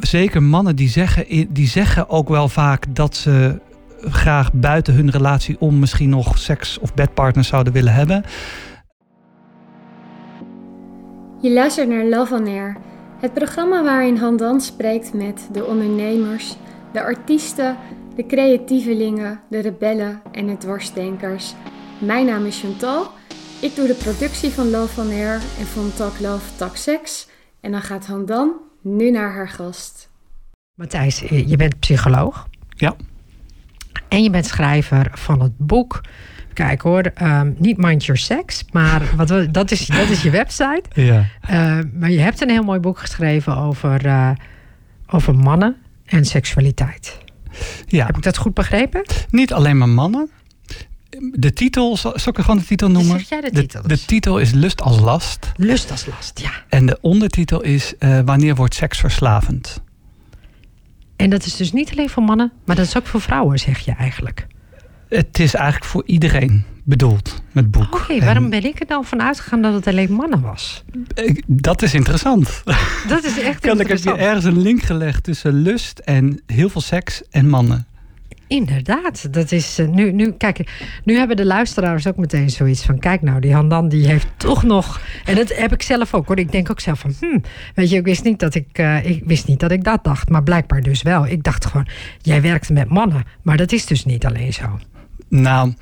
zeker mannen die zeggen, die zeggen ook wel vaak dat ze graag buiten hun relatie om misschien nog seks of bedpartners zouden willen hebben. Je luistert naar Love on Air, het programma waarin Handan spreekt met de ondernemers, de artiesten, de creatievelingen, de rebellen en de dwarsdenkers. Mijn naam is Chantal. Ik doe de productie van Love on Air en van Talk Love, Talk Sex. En dan gaat Handan nu naar haar gast. Matthijs, je bent psycholoog. Ja. En je bent schrijver van het boek. Kijk hoor, ehm, niet Mind Your Sex, maar wat, dat, is, dat is je website. Ja. Uh, maar je hebt een heel mooi boek geschreven over, uh, over mannen en seksualiteit. Ja. Heb ik dat goed begrepen? Niet alleen maar mannen. De titel, zal, ik gewoon de titel noemen? Zeg jij de titel? De, de, titel is Lust als last. Lust als last, ja. En de ondertitel is uh, Wanneer wordt seks verslavend? En dat is dus niet alleen voor mannen, maar dat is ook voor vrouwen, zeg je eigenlijk. Het is eigenlijk voor iedereen bedoeld, met boek. Oké, waarom ben ik er dan van uitgegaan dat het alleen mannen was? Dat is interessant. Dat is echt Kan ik heb je ergens een link gelegd tussen lust en heel veel seks en mannen. Inderdaad, dat is uh, nu, nu, kijk, nu hebben de luisteraars ook meteen zoiets van: kijk nou, die Handan die heeft toch nog. En dat heb ik zelf ook hoor. Ik denk ook zelf van: hm, weet je, ik wist niet dat ik, uh, ik wist niet dat ik dat dacht, maar blijkbaar dus wel. Ik dacht gewoon: jij werkt met mannen, maar dat is dus niet alleen zo. Nou,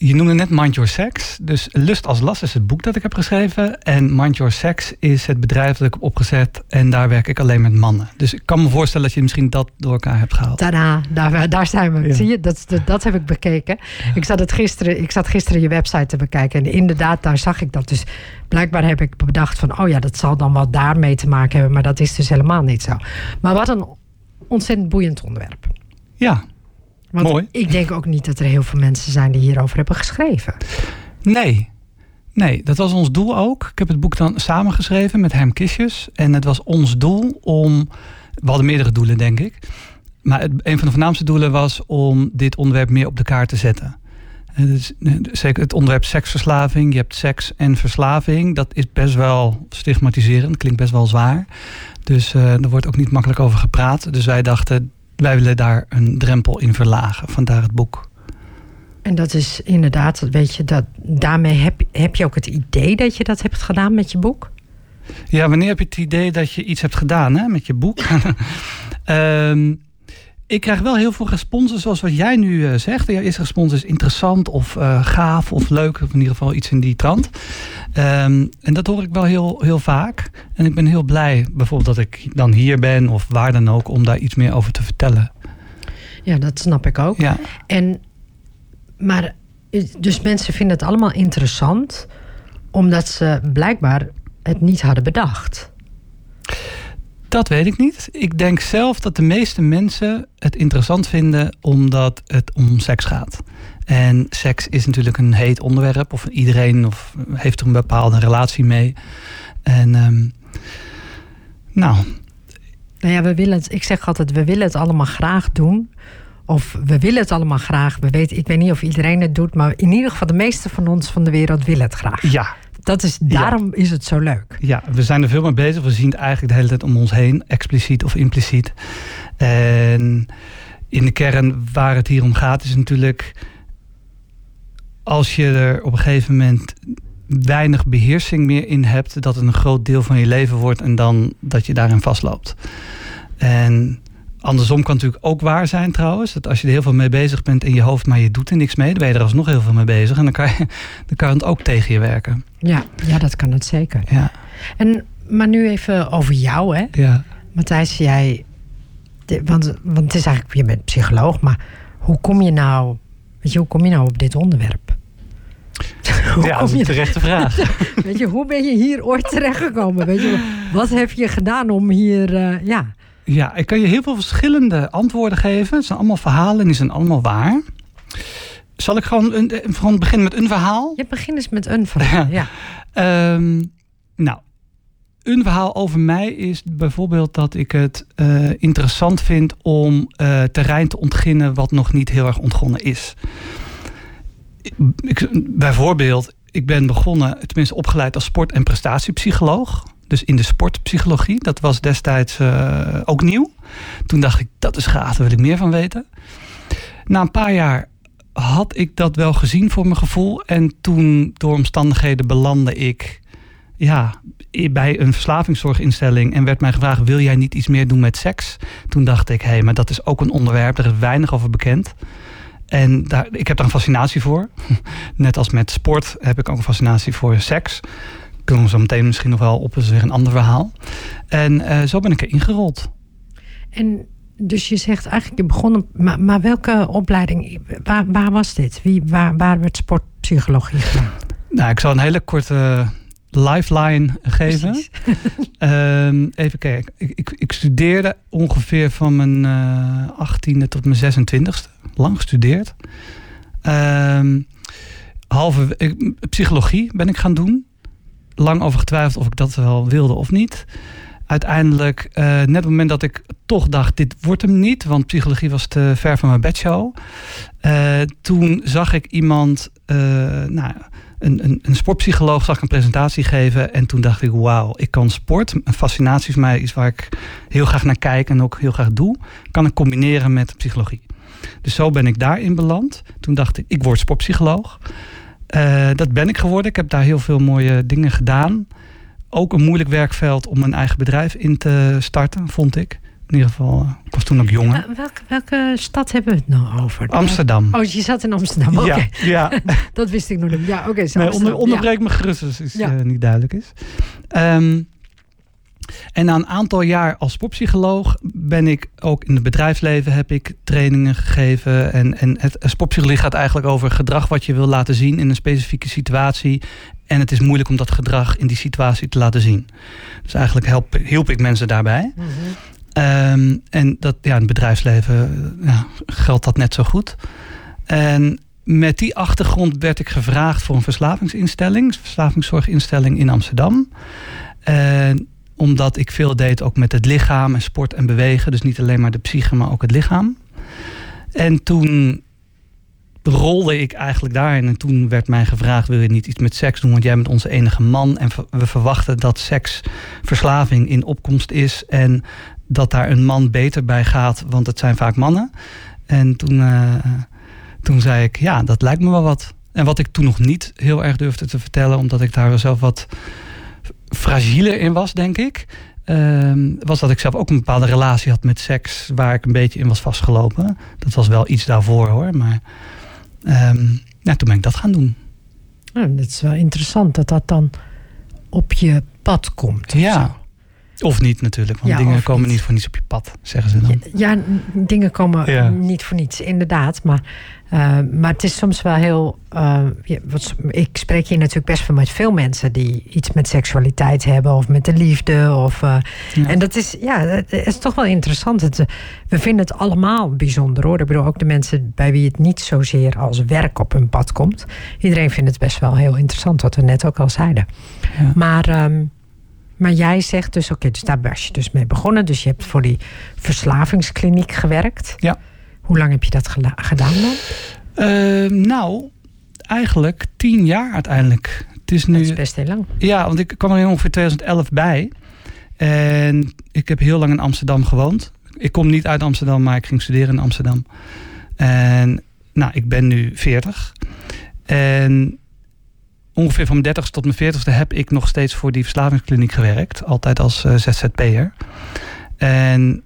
je noemde net Mind Your Sex. Dus Lust als Last is het boek dat ik heb geschreven. En Mind Your Sex is het bedrijf dat ik heb opgezet. En daar werk ik alleen met mannen. Dus ik kan me voorstellen dat je misschien dat door elkaar hebt gehaald. Tada, daar, daar zijn we. Ja. Zie je, dat, dat, dat, heb ik bekeken. Ja. Ik, zat het gisteren, ik zat gisteren je website te bekijken. En inderdaad, daar zag ik dat. Dus blijkbaar heb ik bedacht van... oh ja, dat zal dan wat daarmee te maken hebben. Maar dat is dus helemaal niet zo. Maar wat een ontzettend boeiend onderwerp. Ja, want Mooi. ik denk ook niet dat er heel veel mensen zijn die hierover hebben geschreven. Nee. Nee, dat was ons doel ook. Ik heb het boek dan samengeschreven met Herm Kistjes. En het was ons doel om... We hadden meerdere doelen, denk ik. Maar het, een van de voornaamste doelen was om dit onderwerp meer op de kaart te zetten. Dus, zeker het onderwerp seksverslaving. Je hebt seks en verslaving. Dat is best wel stigmatiserend. Klinkt best wel zwaar. Dus uh, er wordt ook niet makkelijk over gepraat. Dus wij dachten, wij willen daar een drempel in verlagen. Vandaar het boek. En dat is inderdaad, weet je, dat, daarmee heb, heb je ook het idee dat je dat hebt gedaan met je boek? Ja, wanneer heb je het idee dat je iets hebt gedaan hè, met je boek? um, ik krijg wel heel veel responsen zoals wat jij nu uh, zegt. Jouw eerste respons is interessant of uh, gaaf of leuk. Of in ieder geval iets in die trant. Um, en dat hoor ik wel heel, heel vaak. En ik ben heel blij bijvoorbeeld dat ik dan hier ben of waar dan ook. Om daar iets meer over te vertellen. Ja, dat snap ik ook. Ja. En, maar dus mensen vinden het allemaal interessant. Omdat ze blijkbaar het niet hadden bedacht. Dat weet ik niet. Ik denk zelf dat de meeste mensen het interessant vinden omdat het om seks gaat. En seks is natuurlijk een heet onderwerp. Of iedereen of heeft er een bepaalde relatie mee. En um, nou. Nou ja, we willen het, ik zeg altijd, we willen het allemaal graag doen. Of we willen het allemaal graag. We weten, ik weet niet of iedereen het doet, maar in ieder geval de meeste van ons van de wereld willen het graag. Ja, dat is, daarom ja. is het zo leuk. Ja, we zijn er veel mee bezig. We zien het eigenlijk de hele tijd om ons heen, expliciet of impliciet. En in de kern waar het hier om gaat, is natuurlijk als je er op een gegeven moment weinig beheersing meer in hebt, dat het een groot deel van je leven wordt en dan dat je daarin vastloopt. En andersom kan natuurlijk ook waar zijn trouwens. Dat als je er heel veel mee bezig bent in je hoofd, maar je doet er niks mee, dan ben je er alsnog heel veel mee bezig. En dan kan, je, dan kan het ook tegen je werken. Ja, ja dat kan het zeker. Ja. En, maar nu even over jou, hè? Ja. Matthijs, jij. Want, want het is eigenlijk, je bent psycholoog, maar hoe kom je nou, weet je, hoe kom je nou op dit onderwerp? ja, dat is een terechte vraag. weet je, hoe ben je hier ooit terechtgekomen? Weet je, wat heb je gedaan om hier, uh, ja. Ja, ik kan je heel veel verschillende antwoorden geven. Het zijn allemaal verhalen en die zijn allemaal waar. Zal ik gewoon, een, gewoon beginnen met een verhaal? Je begint eens met een verhaal, ja. um, nou, een verhaal over mij is bijvoorbeeld dat ik het uh, interessant vind om uh, terrein te ontginnen wat nog niet heel erg ontgonnen is. Ik, bijvoorbeeld, ik ben begonnen, tenminste opgeleid als sport- en prestatiepsycholoog. Dus in de sportpsychologie. Dat was destijds uh, ook nieuw. Toen dacht ik, dat is gaaf, daar wil ik meer van weten. Na een paar jaar had ik dat wel gezien voor mijn gevoel. En toen door omstandigheden belandde ik ja, bij een verslavingszorginstelling en werd mij gevraagd: wil jij niet iets meer doen met seks? Toen dacht ik: hé, hey, maar dat is ook een onderwerp, daar is weinig over bekend. En daar, ik heb daar een fascinatie voor. Net als met sport heb ik ook een fascinatie voor seks. Kunnen we zo meteen misschien nog wel op, is weer een ander verhaal. En uh, zo ben ik er ingerold. En dus je zegt eigenlijk, je begon, maar, maar welke opleiding, waar, waar was dit? Wie, waar, waar werd sportpsychologie gedaan? Nou, ik zal een hele korte lifeline geven. um, even kijken. Ik, ik, ik, studeerde ongeveer van mijn uh, 18e tot mijn 26e. Lang gestudeerd. Um, halve, ik, psychologie ben ik gaan doen. Lang over getwijfeld of ik dat wel wilde of niet. Uiteindelijk, uh, net op het moment dat ik toch dacht, dit wordt hem niet, want psychologie was te ver van mijn bedshow. Uh, toen zag ik iemand, uh, nou, een, een, een, sportpsycholoog zag ik een presentatie geven. En toen dacht ik, wauw, ik kan sport. Een fascinatie is mij iets waar ik heel graag naar kijk en ook heel graag doe. Kan ik combineren met psychologie. Dus zo ben ik daarin beland. Toen dacht ik, ik word sportpsycholoog. Uh, dat ben ik geworden. Ik heb daar heel veel mooie dingen gedaan. Ook een moeilijk werkveld om een eigen bedrijf in te starten, vond ik. In ieder geval, eh, ik was toen ook jonger. Welke, welke stad hebben we het nou over? Amsterdam. Oh, je zat in Amsterdam, oké. Ja, ja. dat wist ik nog niet. Ja, oké. Okay, nee, onder, onderbreek me gerust als het ja. uh, niet duidelijk is. Um, en na een aantal jaar als sportpsycholoog ben ik ook in het bedrijfsleven heb ik trainingen gegeven. En, en het sportpsychologie gaat eigenlijk over gedrag wat je wil laten zien in een specifieke situatie. En het is moeilijk om dat gedrag in die situatie te laten zien. Dus eigenlijk help, hielp ik mensen daarbij. Mm -hmm. um, en dat, ja, in het bedrijfsleven ja, geldt dat net zo goed. En met die achtergrond werd ik gevraagd voor een verslavingsinstelling, verslavingszorginstelling in Amsterdam. En omdat ik veel deed ook met het lichaam en sport en bewegen. Dus niet alleen maar de psyche, maar ook het lichaam. En toen rolde ik eigenlijk daarin. En toen werd mij gevraagd: wil je niet iets met seks doen? Want jij bent onze enige man. En we verwachten dat seks verslaving in opkomst is. En dat daar een man beter bij gaat, want het zijn vaak mannen. En toen, uh, toen zei ik: ja, dat lijkt me wel wat. En wat ik toen nog niet heel erg durfde te vertellen, omdat ik daar zelf wat fragieler in was, denk ik. Uh, was dat ik zelf ook een bepaalde relatie had met seks waar ik een beetje in was vastgelopen. Dat was wel iets daarvoor hoor, maar um, ja, toen ben ik dat gaan doen. Nou, dat is wel interessant dat dat dan op je pad komt. Ja. Of niet natuurlijk, want ja, dingen komen niet. niet. voor niets op je pad, zeggen ze dan. Ja, ja dingen komen ja. niet voor niets, inderdaad. Maar uh, maar het is soms wel heel. Uh, wat, ik spreek hier natuurlijk best wel met veel mensen die iets met seksualiteit hebben of met de liefde. Of, uh, ja. En dat is, ja, het is toch wel interessant. Het, we vinden het allemaal bijzonder hoor. Ik bedoel, ook de mensen bij wie het niet zozeer als werk op hun pad komt. Iedereen vindt het best wel heel interessant, wat we net ook al zeiden. Maar. Um, maar jij zegt dus, oké, okay, dus daar was je dus mee begonnen. Dus je hebt voor die verslavingskliniek gewerkt. Ja. Hoe lang heb je dat gedaan dan? Uh, nou, eigenlijk tien jaar uiteindelijk. Het is nu, dat is best heel lang. Ja, want ik kwam er in ongeveer 2011 bij. En ik heb heel lang in Amsterdam gewoond. Ik kom niet uit Amsterdam, maar ik ging studeren in Amsterdam. En nou, ik ben nu 40. En ongeveer van mijn 30ste tot mijn 40ste heb ik nog steeds voor die verslavingskliniek gewerkt. Altijd als uh, ZZP'er. En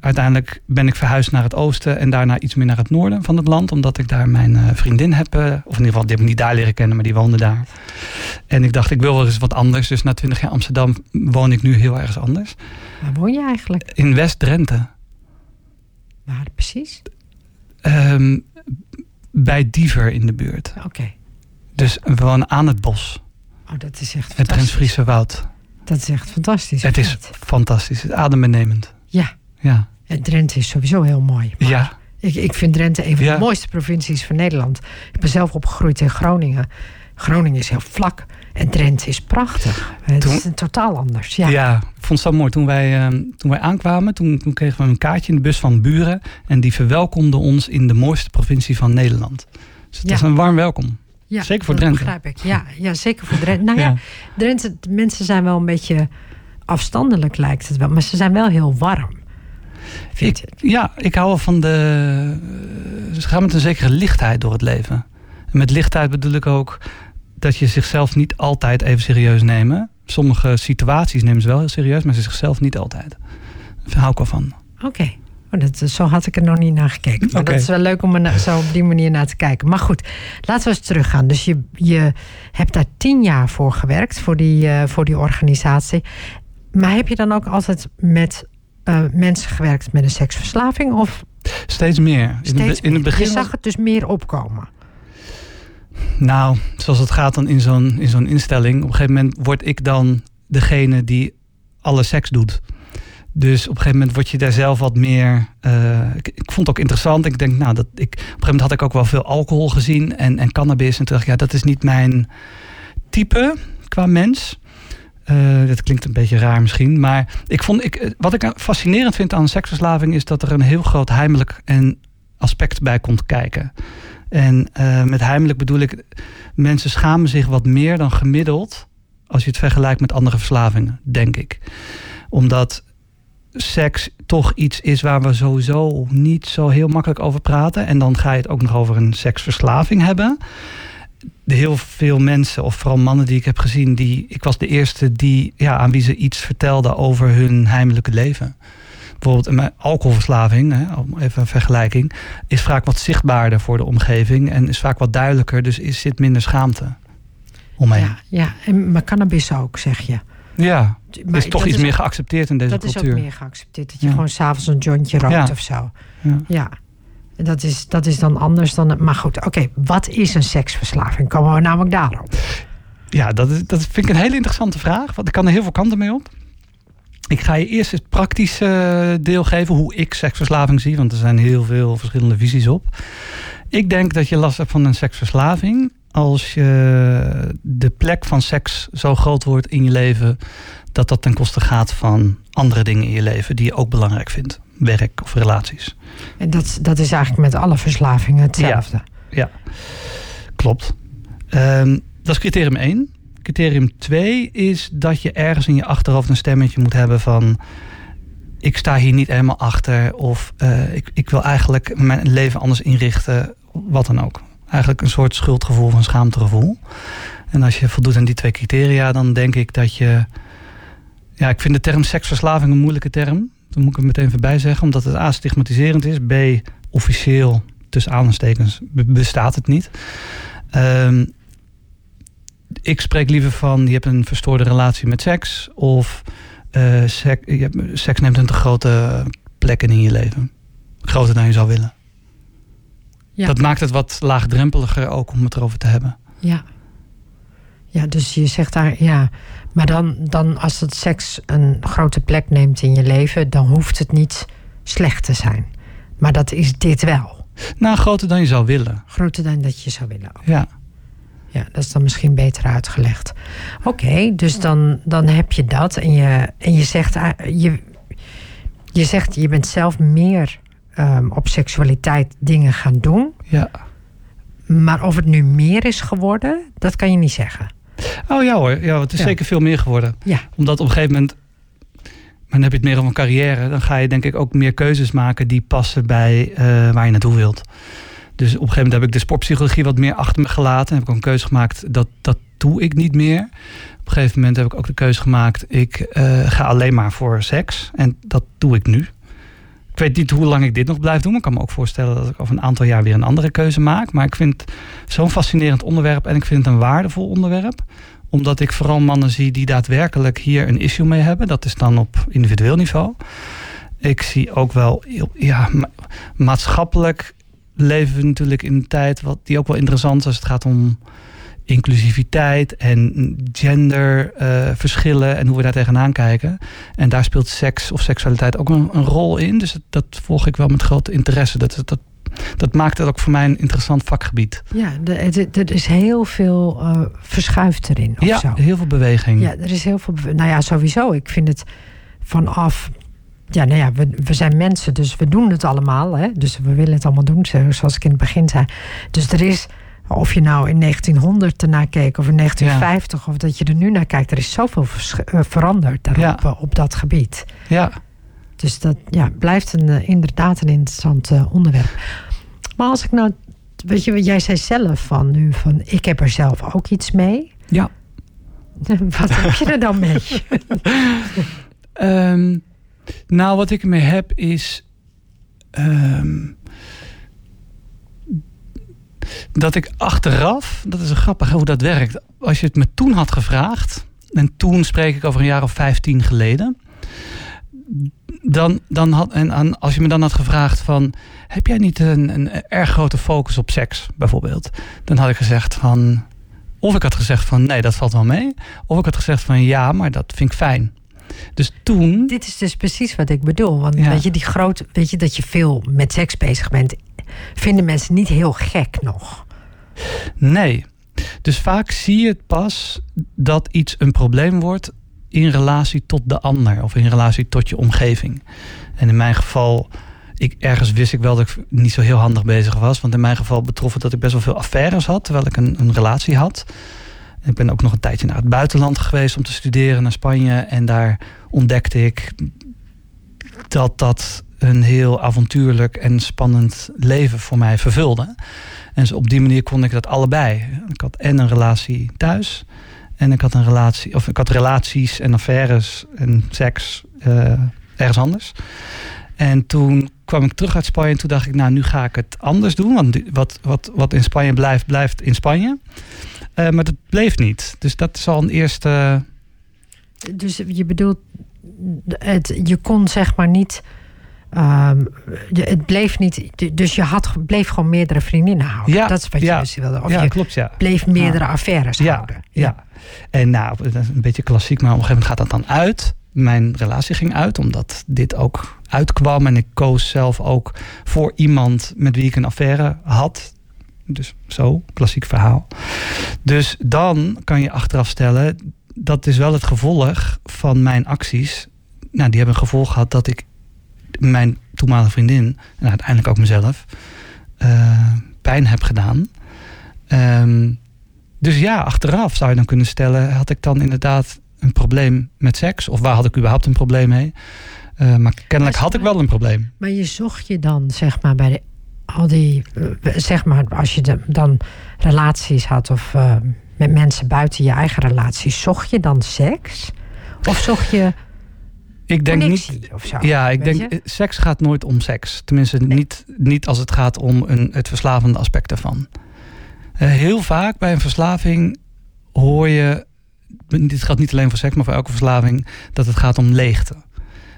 uiteindelijk ben ik verhuisd naar het oosten en daarna iets meer naar het noorden van het land. Omdat ik daar mijn uh, vriendin heb, uh, of in ieder geval, die heb ik niet daar leren kennen, maar die woonde daar. En ik dacht, ik wil wel eens wat anders. Dus na twintig jaar Amsterdam woon ik nu heel ergens anders. Waar woon je eigenlijk? In West-Drenthe. Waar precies? Um, bij Diever in de buurt. Oké. Okay. Dus we wonen aan het bos. Oh, dat is echt Het Drents-Friese woud. Dat is echt fantastisch. Het is fantastisch. Het is adembenemend. Ja. Ja. En Drenthe is sowieso heel mooi. Ja. Ik, ik vind Drenthe een van ja. de mooiste provincies van Nederland. Ik ben zelf opgegroeid in Groningen. Groningen is heel vlak. En Drenthe is prachtig. Het toen, is een totaal anders. Ja. ja, ik vond het zo mooi. Toen wij, uh, toen wij aankwamen, toen, toen kregen we een kaartje in de bus van buren. En die verwelkomden ons in de mooiste provincie van Nederland. Dus het ja. was een warm welkom. Ja, zeker voor Drenthe. begrijp ik. Ja, ja, zeker voor Drenthe. Nou ja, ja. Drenthe, mensen zijn wel een beetje afstandelijk lijkt het wel, maar ze zijn wel heel warm. Ik, ja, ik hou wel van de. Ze gaan met een zekere lichtheid door het leven. En met lichtheid bedoel ik ook dat je zichzelf niet altijd even serieus nemen. Sommige situaties nemen ze wel heel serieus, maar ze zichzelf niet altijd. Daar hou ik wel van. Oké. Oh, dat, zo had ik er nog niet naar gekeken. Maar dat is wel leuk om er zo op die manier naar te kijken. Maar goed, laten we eens teruggaan. Dus je, je hebt daar tien jaar voor gewerkt, voor die, uh, voor die organisatie. Maar heb je dan ook altijd met uh, mensen gewerkt met een seksverslaving? Of? Steeds meer. Steeds in het begin je zag het dus meer opkomen. Nou, zoals het gaat dan in zo'n in zo'n instelling. Op een gegeven moment word ik dan degene die alle seks doet. Dus op een gegeven moment word je daar zelf wat meer. Uh, ik, vond het ook interessant. Ik denk, nou, dat ik. Op een gegeven moment had ik ook wel veel alcohol gezien en, en cannabis. En toen dacht ik, ja, dat is niet mijn type qua mens. Uh, dat klinkt een beetje raar misschien. Maar ik vond, ik, wat ik fascinerend vind aan seksverslaving is dat er een heel groot heimelijk en aspect bij komt kijken. En met heimelijk bedoel ik, mensen schamen zich wat meer dan gemiddeld als je het vergelijkt met andere verslavingen, denk ik. Omdat seks toch iets is waar we sowieso niet zo heel makkelijk over praten. En dan ga je het ook nog over een seksverslaving hebben. Heel veel mensen, of vooral mannen die ik heb gezien, die, ik was de eerste die, ja, aan wie ze iets vertelde over hun heimelijke leven. Bijvoorbeeld een alcoholverslaving, hè, even een vergelijking, is vaak wat zichtbaarder voor de omgeving en is vaak wat duidelijker, dus is, zit minder schaamte omheen. Ja, ja. En, maar cannabis ook, zeg je. Ja, maar is toch iets meer geaccepteerd in deze dat cultuur. Dat is ook meer geaccepteerd. Dat je gewoon s'avonds een jointje rookt of zo. Ja. ja. Dat is, dat is dan anders dan... Maar goed, oké. wat is een seksverslaving? Komen we namelijk daarop? Ja, dat, is, dat vind ik een hele interessante vraag. Want ik kan er heel veel kanten mee op. Ik ga je eerst het praktische deel geven. Hoe ik seksverslaving zie. Want er zijn heel veel verschillende visies op. Ik denk dat je last hebt van een seksverslaving als je de plek van seks zo groot wordt in je leven, dat dat ten koste gaat van andere dingen in je leven die je ook belangrijk vindt. Werk of relaties. En dat, dat is eigenlijk met alle verslavingen hetzelfde. Ja, ja. klopt. Um, dat is criterium 1. Criterium 2 is dat je ergens in je achterhoofd een stemmetje moet hebben van ik sta hier niet helemaal achter of uh, ik, ik wil eigenlijk mijn leven anders inrichten, wat dan ook eigenlijk een soort schuldgevoel een schaamtegevoel. En als je voldoet aan die twee criteria, dan denk ik dat je. Ja, ik vind de term seksverslaving een moeilijke term. Dat moet ik er meteen voorbij zeggen, omdat het A stigmatiserend is. B officieel, tussen aanstekens, bestaat het niet. Um, ik spreek liever van je hebt een verstoorde relatie met seks. Of uh, seks, seks neemt een te grote plek in je leven. Groter dan je zou willen. Ja. Dat maakt het wat laagdrempeliger ook om het erover te hebben. Ja. Ja, dus je zegt daar, ja. Maar dan, dan als het seks een grote plek neemt in je leven, dan hoeft het niet slecht te zijn. Maar dat is dit wel. Nou, groter dan je zou willen. Groter dan dat je zou willen. Ja. Ja, dat is dan misschien beter uitgelegd. Oké, dus dan, dan heb je dat. En je, en je zegt, ah, je, je zegt, je bent zelf meer um, op seksualiteit dingen gaan doen. Ja. Maar of het nu meer is geworden, dat kan je niet zeggen. Oh ja hoor, ja, het is zeker veel meer geworden. Ja. Omdat op een gegeven moment, maar dan heb je het meer over een carrière, dan ga je denk ik ook meer keuzes maken die passen bij uh, waar je naartoe wilt. Dus op een gegeven moment heb ik de sportpsychologie wat meer achter me gelaten. Heb ik ook een keuze gemaakt, dat, dat doe ik niet meer. Op een gegeven moment heb ik ook de keuze gemaakt, ik uh, ga alleen maar voor seks. En dat doe ik nu. Ik weet niet hoe lang ik dit nog blijf doen. Ik kan me ook voorstellen dat ik over een aantal jaar weer een andere keuze maak. Maar ik vind het zo'n fascinerend onderwerp. En ik vind het een waardevol onderwerp. Omdat ik vooral mannen zie die daadwerkelijk hier een issue mee hebben. Dat is dan op individueel niveau. Ik zie ook wel, ja, maatschappelijk leven we natuurlijk in een tijd wat die ook wel interessant is als het gaat om inclusiviteit en genderverschillen uh, en hoe we daar tegenaan kijken. En daar speelt seks of seksualiteit ook een, een rol in. Dus dat, volg ik wel met grote interesse. Dat, dat, dat maakt het ook voor mij een interessant vakgebied. Ja, er is heel veel uh, verschuift erin. Of ja, zo. heel veel beweging. Ja, er is heel veel. Nou ja, sowieso. Ik vind het vanaf. Ja, nou ja, we, we zijn mensen, dus we doen het allemaal. Hè? Dus we willen het allemaal doen, zoals ik in het begin zei. Dus er is of je nou in 1900 ernaar keek of in 1950 of dat je er nu naar kijkt, er is zoveel eh, veranderd daarop, eh, op dat gebied. Ja. Dus dat ja, blijft een, eh, inderdaad een interessant onderwerp. Maar als ik nou, weet je, jij zei zelf van nu van ik heb er zelf ook iets mee. Ja. Wat heb je er dan mee? um, nou, wat ik ermee heb is. Ehm, dat ik achteraf, dat is grappig hoe dat werkt. Als je het me toen had gevraagd, en toen spreek ik over een jaar of vijftien geleden. Dan, dan had, en, als je me dan had gevraagd van, heb jij niet een, een erg grote focus op seks bijvoorbeeld? Dan had ik gezegd van, of ik had gezegd van nee, dat valt wel mee. Of ik had gezegd van ja, maar dat vind ik fijn. Dus toen. Dit is dus precies wat ik bedoel. Want weet je, die grote, weet je dat je veel met seks bezig bent, vinden mensen niet heel gek nog. Nee. Dus vaak zie je het pas dat iets een probleem wordt in relatie tot de ander of in relatie tot je omgeving. En in mijn geval, ik, ergens wist ik wel dat ik niet zo heel handig bezig was. Want in mijn geval betrof het dat ik best wel veel affaires had terwijl ik een, een relatie had. Ik ben ook nog een tijdje naar het buitenland geweest om te studeren, naar Spanje. En daar ontdekte ik dat dat een heel avontuurlijk en spannend leven voor mij vervulde. En op die manier kon ik dat allebei. Ik had en een relatie thuis. En ik had een relatie, of ik had relaties en affaires en seks uh, ergens anders. En toen kwam ik terug uit Spanje en toen dacht ik, nou nu ga ik het anders doen. Want wat, wat, wat in Spanje blijft, blijft in Spanje. Uh, maar dat bleef niet. Dus dat is al een eerste. Dus je bedoelt, het, je kon zeg maar niet. Um, het bleef niet. Dus je had, bleef gewoon meerdere vriendinnen houden. Ja, dat is wat je ja, dus wilde. Of ja, je klopt, ja. bleef meerdere affaires houden. Ja. En nou, dat is een beetje klassiek, maar op een gegeven moment gaat dat dan uit. Mijn relatie ging uit, omdat dit ook uitkwam. En ik koos zelf ook voor iemand met wie ik een affaire had. Dus zo, klassiek verhaal. Dus dan kan je achteraf stellen, dat is wel het gevolg van mijn acties. Nou, die hebben een gevolg gehad dat ik mijn toenmalige vriendin, en uiteindelijk ook mezelf, uh, pijn heb gedaan. Um, dus ja, achteraf zou je dan kunnen stellen, had ik dan inderdaad een probleem met seks? Of waar had ik überhaupt een probleem mee? Uh, maar kennelijk had ik wel een probleem. Maar je zocht je dan, zeg maar, bij de al die, eh, zeg maar, als je dan relaties had of uh, met mensen buiten je eigen relatie, zocht je dan seks? Of zocht je ik denk niet. Zo, ja, ik denk, je? seks gaat nooit om seks. Tenminste, niet, niet als het gaat om een, het verslavende aspect ervan. Uh, heel vaak bij een verslaving hoor je, dit gaat niet alleen voor seks, maar voor elke verslaving, dat het gaat om leegte.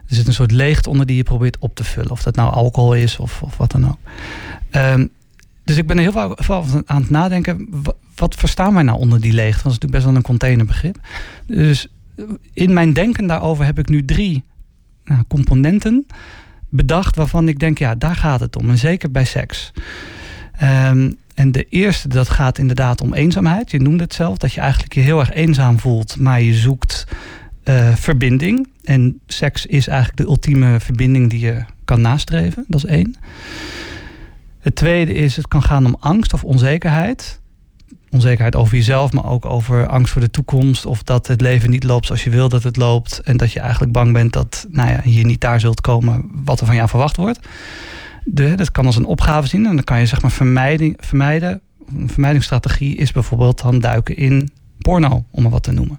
Er zit een soort leegte onder die je probeert op te vullen. Of dat nou alcohol is of, of wat dan ook. Um, dus ik ben er heel veel aan het nadenken. Wat, verstaan wij nou onder die leegte? Dat is natuurlijk best wel een containerbegrip. Dus in mijn denken daarover heb ik nu drie nou, componenten bedacht waarvan ik denk, ja, daar gaat het om. En zeker bij seks. Um, en de eerste, dat gaat inderdaad om eenzaamheid. Je noemde het zelf, dat je eigenlijk je heel erg eenzaam voelt, maar je zoekt uh, verbinding. En seks is eigenlijk de ultieme verbinding die je kan nastreven. Dat is één. Het tweede is, het kan gaan om angst of onzekerheid. Onzekerheid over jezelf, maar ook over angst voor de toekomst. Of dat het leven niet loopt zoals je wil dat het loopt. En dat je eigenlijk bang bent dat nou ja, je niet daar zult komen wat er van jou verwacht wordt. De, dat kan als een opgave zien. En dan kan je zeg maar vermijden. Een vermijdingsstrategie is bijvoorbeeld dan duiken in porno, om maar wat te noemen.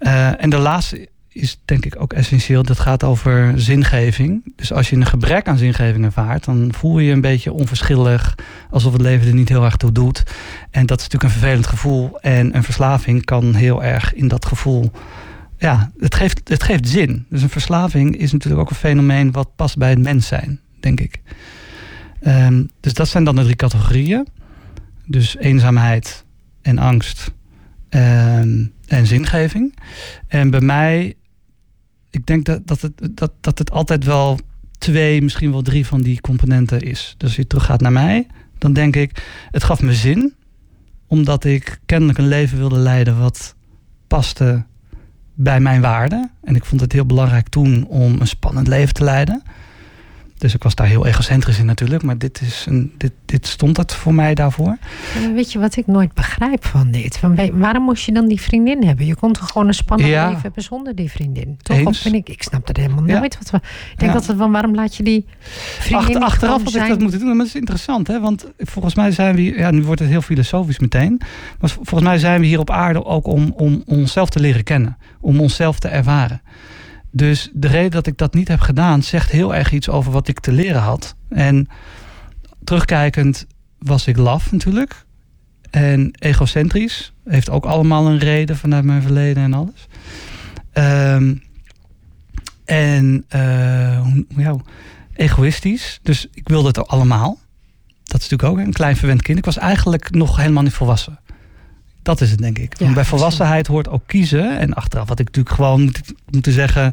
Uh, en de laatste is denk ik ook essentieel. Dat gaat over zingeving. Dus als je een gebrek aan zingeving ervaart, dan voel je je een beetje onverschillig, alsof het leven er niet heel erg toe doet. En dat is natuurlijk een vervelend gevoel. En een verslaving kan heel erg in dat gevoel. Ja, het geeft, het geeft zin. Dus een verslaving is natuurlijk ook een fenomeen wat past bij het mens zijn, denk ik. Um, dus dat zijn dan de drie categorieën. Dus eenzaamheid en angst. Um, en zingeving. En bij mij, ik denk dat, dat, het, dat, dat het altijd wel twee, misschien wel drie van die componenten is. Dus als je teruggaat naar mij, dan denk ik, het gaf me zin, omdat ik kennelijk een leven wilde leiden wat paste bij mijn waarden. En ik vond het heel belangrijk toen om een spannend leven te leiden. Dus ik was daar heel egocentrisch in natuurlijk. Maar dit, is een, dit, dit stond het voor mij daarvoor. weet je wat ik nooit begrijp van dit? Van, waarom moest je dan die vriendin hebben? Je kon toch gewoon een spannend leven hebben zonder die vriendin? Toch? Of vind ik, ik snap dat helemaal nooit. Wat we, ik denk altijd van, waarom laat je die vriendin Achter, Achteraf had ik dat moeten doen. Maar dat is interessant. Hè? Want volgens mij zijn we... Ja, nu wordt het heel filosofisch meteen. Maar volgens mij zijn we hier op aarde ook om, om onszelf te leren kennen. Om onszelf te ervaren. Dus de reden dat ik dat niet heb gedaan, zegt heel erg iets over wat ik te leren had. En terugkijkend was ik laf natuurlijk. En egocentrisch. Heeft ook allemaal een reden vanuit mijn verleden en alles. Ehm, en uh, ja, egoïstisch. Dus ik wilde het allemaal. Dat is natuurlijk ook een klein verwend kind. Ik was eigenlijk nog helemaal niet volwassen. Dat is het, denk ik. bij volwassenheid hoort ook kiezen. En achteraf had ik natuurlijk gewoon moeten, moeten zeggen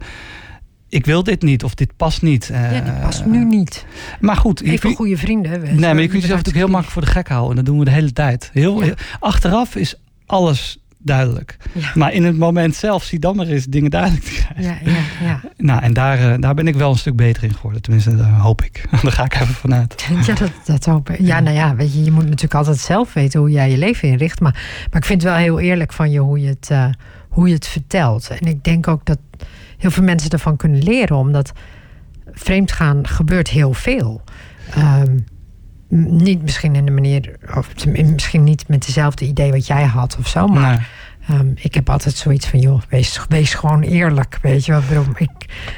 ik wil dit niet of dit past niet. Ja, dit past nu niet. Maar goed. Even goede vrienden. Nee, maar je kunt jezelf natuurlijk heel makkelijk voor de gek houden. En dat doen we de hele tijd. Heel, achteraf is alles duidelijk. Maar in het moment zelf zie dan maar eens dingen duidelijk te krijgen. Ja, ja, ja. Nou, en daar, eh, daar ben ik wel een stuk beter in geworden. Tenminste, daar hoop ik. daar ga ik even vanuit. Ja, dat, dat hoop ik. Ja, nou ja, weet je, je moet natuurlijk altijd zelf weten hoe jij je leven inricht. Maar, maar ik vind het wel heel eerlijk van je hoe je het, uh, hoe je het vertelt. En ik denk ook dat heel veel mensen ervan kunnen leren. Omdat vreemdgaan gebeurt heel veel. Um, niet misschien in de manier, of misschien niet met dezelfde idee wat jij had of zo, maar ehm, ik heb altijd zoiets van, joh, wees, wees gewoon eerlijk, weet je wat ik,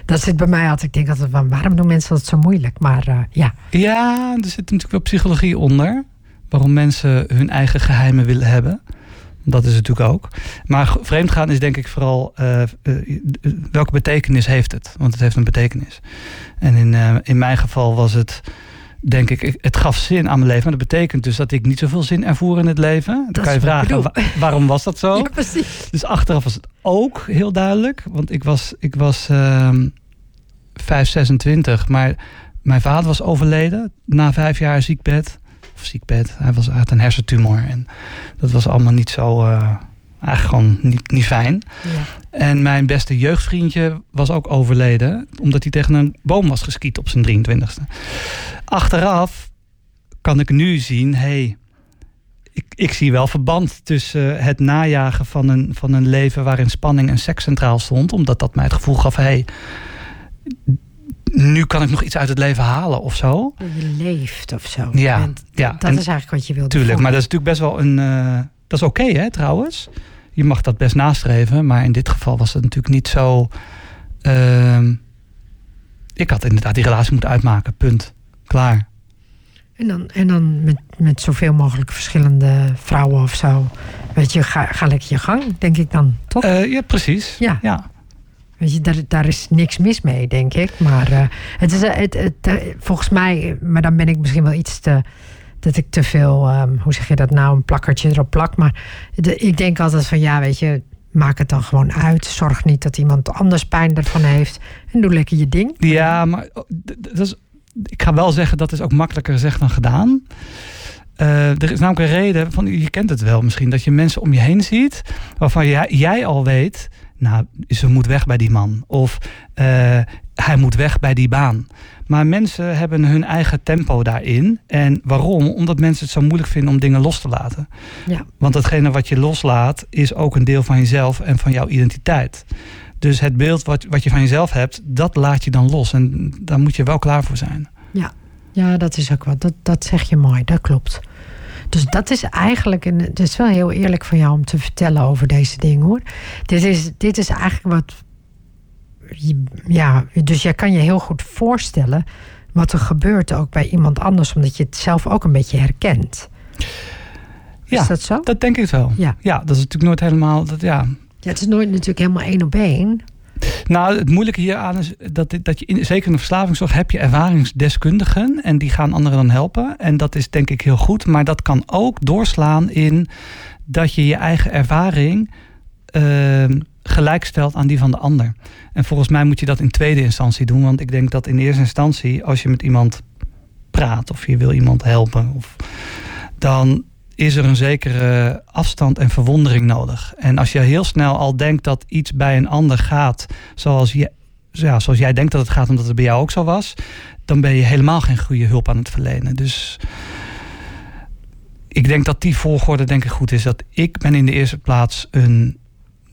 Dat zit bij mij altijd, ik denk altijd van, waarom doen mensen dat zo moeilijk? Maar uh, ja. Ja, er zit natuurlijk wel psychologie onder, waarom mensen hun eigen geheimen willen hebben. Dat is het natuurlijk ook. Maar vreemdgaan is denk ik vooral uh, uh, welke betekenis heeft het? Want het heeft een betekenis. En in, in mijn geval was het denk ik, het gaf zin aan mijn leven. Maar dat betekent dus dat ik niet zoveel zin ervoer in het leven. Dan kan je vragen, waarom was dat zo? Ja, precies. Dus achteraf was het ook heel duidelijk. Want ik was, ik was uh, 5, 26, maar mijn vader was overleden na vijf jaar ziekbed. Of ziekbed, hij was, had een hersentumor. En dat was allemaal niet zo... Uh, eigenlijk gewoon niet, niet fijn. Ja. En mijn beste jeugdvriendje was ook overleden. Omdat hij tegen een boom was geskiet op zijn 23ste. Achteraf kan ik nu zien, hey, ik, ik zie wel verband tussen het najagen van een, van een leven waarin spanning en seks centraal stond. Omdat dat mij het gevoel gaf, hey, nu kan ik nog iets uit het leven halen of zo. Je leeft of zo. Ja, ja. dat is eigenlijk wat je wilt. Tuurlijk, maar dat is natuurlijk best wel een. Uh, dat is oké, okay, hè, trouwens. Je mag dat best nastreven, maar in dit geval was het natuurlijk niet zo. Uh, ik had inderdaad die relatie moeten uitmaken, punt. Klaar. En dan, en dan met, met zoveel mogelijk verschillende vrouwen of zo. Weet je, ga, ga lekker je gang, denk ik dan, toch? Uh, ja, precies. Ja. ja. Weet je, daar, daar is niks mis mee, denk ik. Maar uh, het is, het, het, het, volgens mij, maar dan ben ik misschien wel iets te. Dat ik te veel, um, hoe zeg je dat nou, een plakkertje erop plak. Maar de, ik denk altijd van ja, weet je, maak het dan gewoon uit. Zorg niet dat iemand anders pijn ervan heeft. En doe lekker je ding. Ja, maar oh, dat is ik ga wel zeggen, dat is ook makkelijker gezegd dan gedaan. Uh, er is namelijk een reden, van, je kent het wel misschien, dat je mensen om je heen ziet waarvan jij al weet, nou, ze moet weg bij die man. Of uh, hij moet weg bij die baan. Maar mensen hebben hun eigen tempo daarin. En waarom? Omdat mensen het zo moeilijk vinden om dingen los te laten. Ja. Want datgene wat je loslaat, is ook een deel van jezelf en van jouw identiteit. Dus het beeld wat, wat je van jezelf hebt, dat laat je dan los. En daar moet je wel klaar voor zijn. Ja, ja dat is ook wat. Dat, dat zeg je mooi, dat klopt. Dus dat is eigenlijk, en het is wel heel eerlijk van jou om te vertellen over deze dingen hoor. Dit is, dit is eigenlijk wat. Ja, dus jij kan je heel goed voorstellen wat er gebeurt ook bij iemand anders, omdat je het zelf ook een beetje herkent. Ja, is dat zo? Dat denk ik wel. Ja, ja dat is natuurlijk nooit helemaal. Dat, ja, ja, het is nooit natuurlijk helemaal één op één. Nou, het moeilijke hieraan is dat, dat je in, zeker in de verslavingszorg heb je ervaringsdeskundigen en die gaan anderen dan helpen. En dat is denk ik heel goed, maar dat kan ook doorslaan in dat je je eigen ervaring uh, gelijkstelt aan die van de ander. En volgens mij moet je dat in tweede instantie doen, want ik denk dat in eerste instantie, als je met iemand praat of je wil iemand helpen, of, dan is er een zekere afstand en verwondering nodig. En als je heel snel al denkt dat iets bij een ander gaat zoals, je, ja, zoals jij denkt dat het gaat, omdat het bij jou ook zo was, dan ben je helemaal geen goede hulp aan het verlenen. Dus ik denk dat die volgorde denk ik goed is. Dat ik ben in de eerste plaats een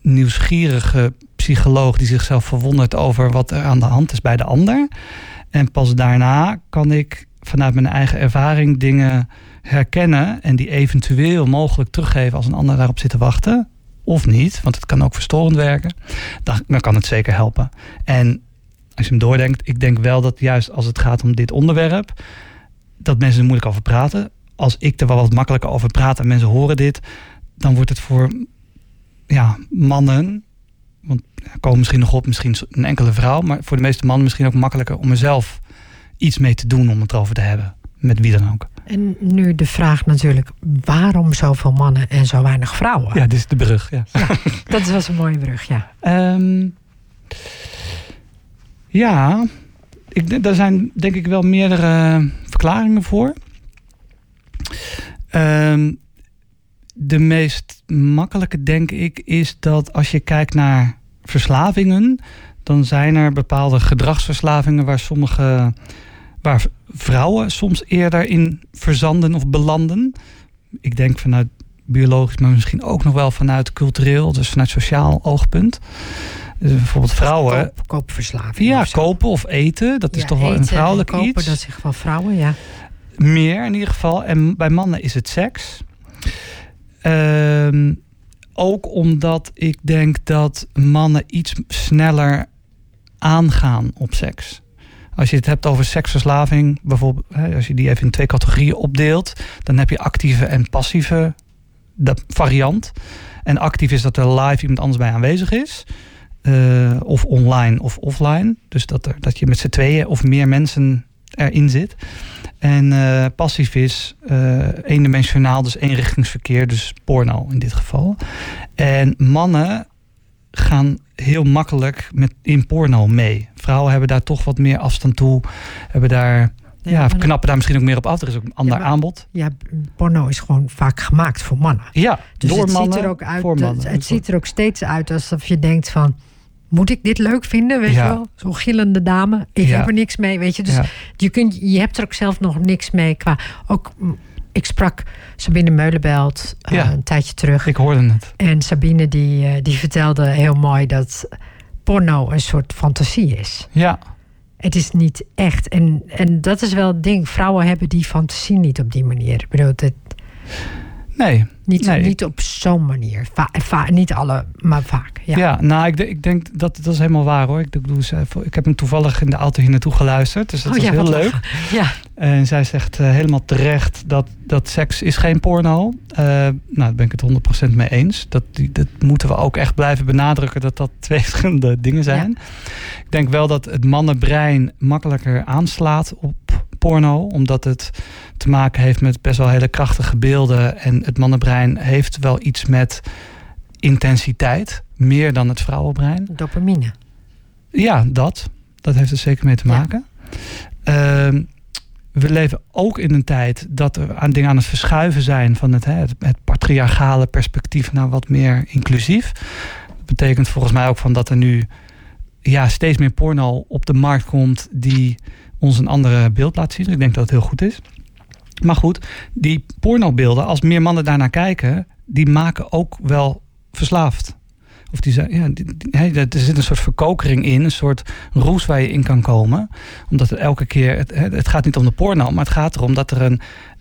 nieuwsgierige psycholoog die zichzelf verwondert over wat er aan de hand is bij de ander. En pas daarna kan ik vanuit mijn eigen ervaring dingen herkennen en die eventueel mogelijk teruggeven als een ander daarop zit te wachten. Of niet, want het kan ook verstorend werken. Dan, dan kan het zeker helpen. En als je hem doordenkt, ik denk wel dat juist als het gaat om dit onderwerp, dat mensen er moeilijk over praten. Als ik er wel wat makkelijker over praat en mensen horen dit, dan wordt het voor ja, mannen, want er komen misschien nog op, misschien een enkele vrouw, maar voor de meeste mannen misschien ook makkelijker om er zelf iets mee te doen om het erover te hebben. Met wie dan ook. En nu de vraag natuurlijk, waarom zoveel mannen en zo weinig vrouwen? Ja, dit is de brug. Ja. ja dat was een mooie brug, ja. Um, ja, ik, daar zijn denk ik wel meerdere verklaringen voor. Um, de meest makkelijke, denk ik, is dat als je kijkt naar verslavingen, dan zijn er bepaalde gedragsverslavingen waar sommige waar vrouwen soms eerder in verzanden of belanden. Ik denk vanuit biologisch, maar misschien ook nog wel vanuit cultureel, dus vanuit sociaal oogpunt. Dus bijvoorbeeld vrouwen. Koop, koopverslaving. Ja, kopen of eten. Dat is toch wel een vrouwelijk kopen, iets. Dat van vrouwen, ja. Meer in ieder geval. En bij mannen is het seks. Ehm, ook omdat ik denk dat mannen iets sneller aangaan op seks. Als je het hebt over seksverslaving, bijvoorbeeld, als je die even in twee categorieën opdeelt, dan heb je actieve en passieve dat variant. En actief is dat er live iemand anders bij aanwezig is. Uh, of online of offline. Dus dat, er, dat je met z'n tweeën of meer mensen erin zit. En uh, passief is uh, eendimensionaal, dus eenrichtingsverkeer, dus porno in dit geval. En mannen gaan heel makkelijk met, in porno mee. Vrouwen hebben daar toch wat meer afstand toe. Hebben daar, ja, ja knappen daar misschien ook meer op af. Er is ook een ander aanbod. Ja, porno is gewoon vaak gemaakt voor mannen. Ja, dus door het mannen, ziet er ook uit, voor mannen. Het, ziet er ook steeds uit alsof je denkt van... Moet ik dit leuk vinden, weet Ja. je wel? Zo'n gillende dame. Ik Ja. heb er niks mee, weet je. Dus je, kunt, je hebt er ook zelf nog niks mee qua... Ook, ik sprak Sabine Meulenbelt eh, Ja. een tijdje terug. Ik hoorde het. En Sabine die, eh, die vertelde heel mooi dat porno een soort fantasie is. Ja, Het is niet echt. En, en dat is wel het ding. Vrouwen hebben die fantasie niet op die manier. Ik bedoel, het, nee. niet, Nee. niet op zo'n manier. Va- va- niet alle, maar vaak. Ja. Ja, nou, ik, denk- ik denk dat dat is helemaal waar hoor. Ik, bedoel, ze- ik heb hem toevallig in de auto hier naartoe geluisterd. Dus dat Oh was ja, heel leuk. lachen. Ja, En zij zegt eh, helemaal terecht dat, dat seks is geen porno. Eh nou, daar ben ik het 100% mee eens. Dat, dat moeten we ook echt blijven benadrukken dat dat twee verschillende dingen zijn. Ik denk wel dat het mannenbrein makkelijker aanslaat op porno. Omdat het te maken heeft met best wel hele krachtige beelden. En het mannenbrein heeft wel iets met intensiteit. Meer dan het vrouwenbrein. dopamine. Ja, dat. Dat heeft er zeker mee te Ja. maken. Ehm, we leven ook in een tijd dat er aan dingen aan het verschuiven zijn van het, het, het patriarchale perspectief naar wat meer inclusief. Dat betekent volgens mij ook van dat er nu ja, steeds meer porno op de markt komt die ons een andere beeld laat zien. Ik denk dat het heel goed is. Maar goed, die pornobeelden, als meer mannen daarnaar kijken, die maken ook wel verslaafd. Of die zijn, ja, er zit een soort verkokering in, een soort roes waar je in kan komen. Omdat elke keer, het, het gaat niet om de porno, maar het gaat erom dat er een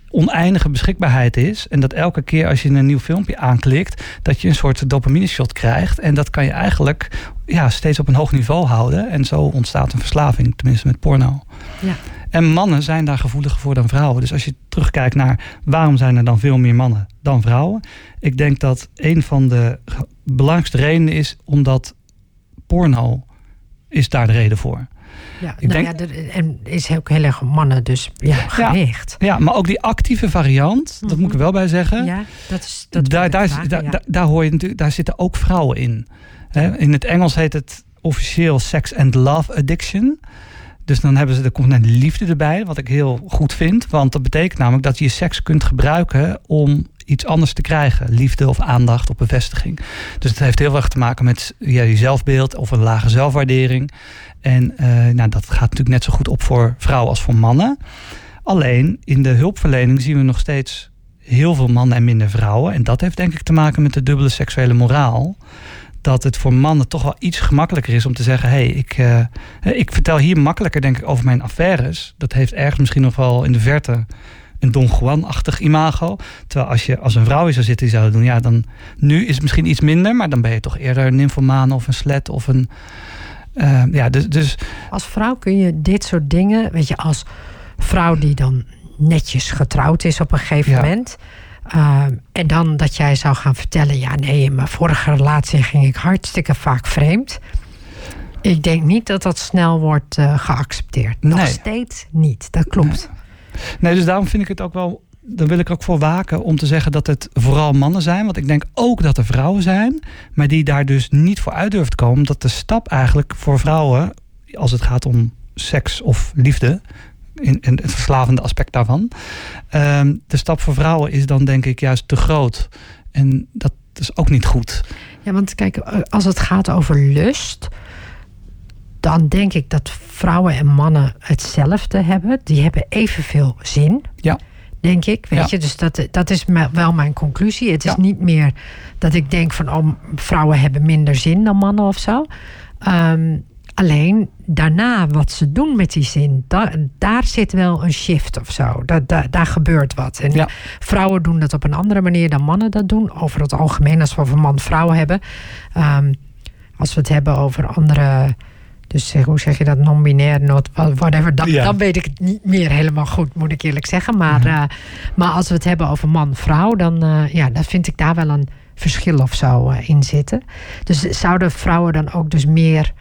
oneindige beschikbaarheid is. En dat elke keer als je een nieuw filmpje aanklikt, dat je een soort dopamine shot krijgt. En dat kan je eigenlijk ja, steeds op een hoog niveau houden. En zo ontstaat een verslaving, tenminste met porno. Ja. En mannen zijn daar gevoeliger voor dan vrouwen. Dus als je terugkijkt naar waarom zijn er dan veel meer mannen dan vrouwen. Ik denk dat een van de belangrijkste redenen is omdat porno is daar de reden voor. Ja, Ik nou denk- ja, er- en is ook heel erg mannen dus ja, gericht. Ja, maar ook die actieve variant, dat moet ik wel bij zeggen. Ja, dat is dat daar, daar, vragen, daar, ja. daar, daar hoor je natuurlijk, daar zitten ook vrouwen in. In het Engels heet het officieel sex and love addiction. Dus dan hebben ze de component liefde erbij, wat ik heel goed vind. Want dat betekent namelijk dat je je seks kunt gebruiken om iets anders te krijgen. Liefde of aandacht of bevestiging. Dus het heeft heel erg te maken met je zelfbeeld of een lage zelfwaardering. En uh, nou, dat gaat natuurlijk net zo goed op voor vrouwen als voor mannen. Alleen in de hulpverlening zien we nog steeds heel veel mannen en minder vrouwen. En dat heeft denk ik te maken met de dubbele seksuele moraal. Dat het voor mannen toch wel iets gemakkelijker is om te zeggen: hé, hey, ik, uh, ik vertel hier makkelijker, denk ik, over mijn affaires. Dat heeft ergens misschien nog wel in de verte een Don Juan-achtig imago. Terwijl als je als een vrouw is zou zitten die zou doen, ja, dan nu is het misschien iets minder, maar dan ben je toch eerder een nymphomaan of een slet of een. Uh, ja, dus, dus. Als vrouw kun je dit soort dingen, weet je, als vrouw die dan netjes getrouwd is op een gegeven moment. Uh, en dan dat jij zou gaan vertellen: ja, nee, in mijn vorige relatie ging ik hartstikke vaak vreemd. Ik denk niet dat dat snel wordt uh, geaccepteerd. Nog Nee. steeds niet. Dat klopt. Nee, dus daarom vind ik het ook wel. Dan wil ik ook voor waken om te zeggen dat het vooral mannen zijn. Want ik denk ook dat er vrouwen zijn, maar die daar dus niet voor uit durven te komen. Omdat de stap eigenlijk voor vrouwen, als het gaat om seks of liefde, in, in het verslavende aspect daarvan. ehm, de stap voor vrouwen is dan denk ik juist te groot. En dat is ook niet goed. Ja, want kijk, als het gaat over lust, dan denk ik dat vrouwen en mannen hetzelfde hebben. Die hebben evenveel zin. Ja. Denk ik, weet Ja. je. Dus dat, dat is wel mijn conclusie. Het is Ja. niet meer dat ik denk van... oh, vrouwen hebben minder zin dan mannen of zo. Ehm, alleen daarna, wat ze doen met die zin... da- daar zit wel een shift of zo. Da- da- daar gebeurt wat. En Ja. vrouwen doen dat op een andere manier dan mannen dat doen. Over het algemeen, als we over man-vrouw hebben. Ehm, als we het hebben over andere... Dus hoe zeg je dat? Non-binair, not, whatever. Dan, Ja. dan weet ik het niet meer helemaal goed, moet ik eerlijk zeggen. Maar, eh, maar als we het hebben over man-vrouw, dan, eh, ja, dan vind ik daar wel een verschil of zo eh, in zitten. Dus zouden vrouwen dan ook dus meer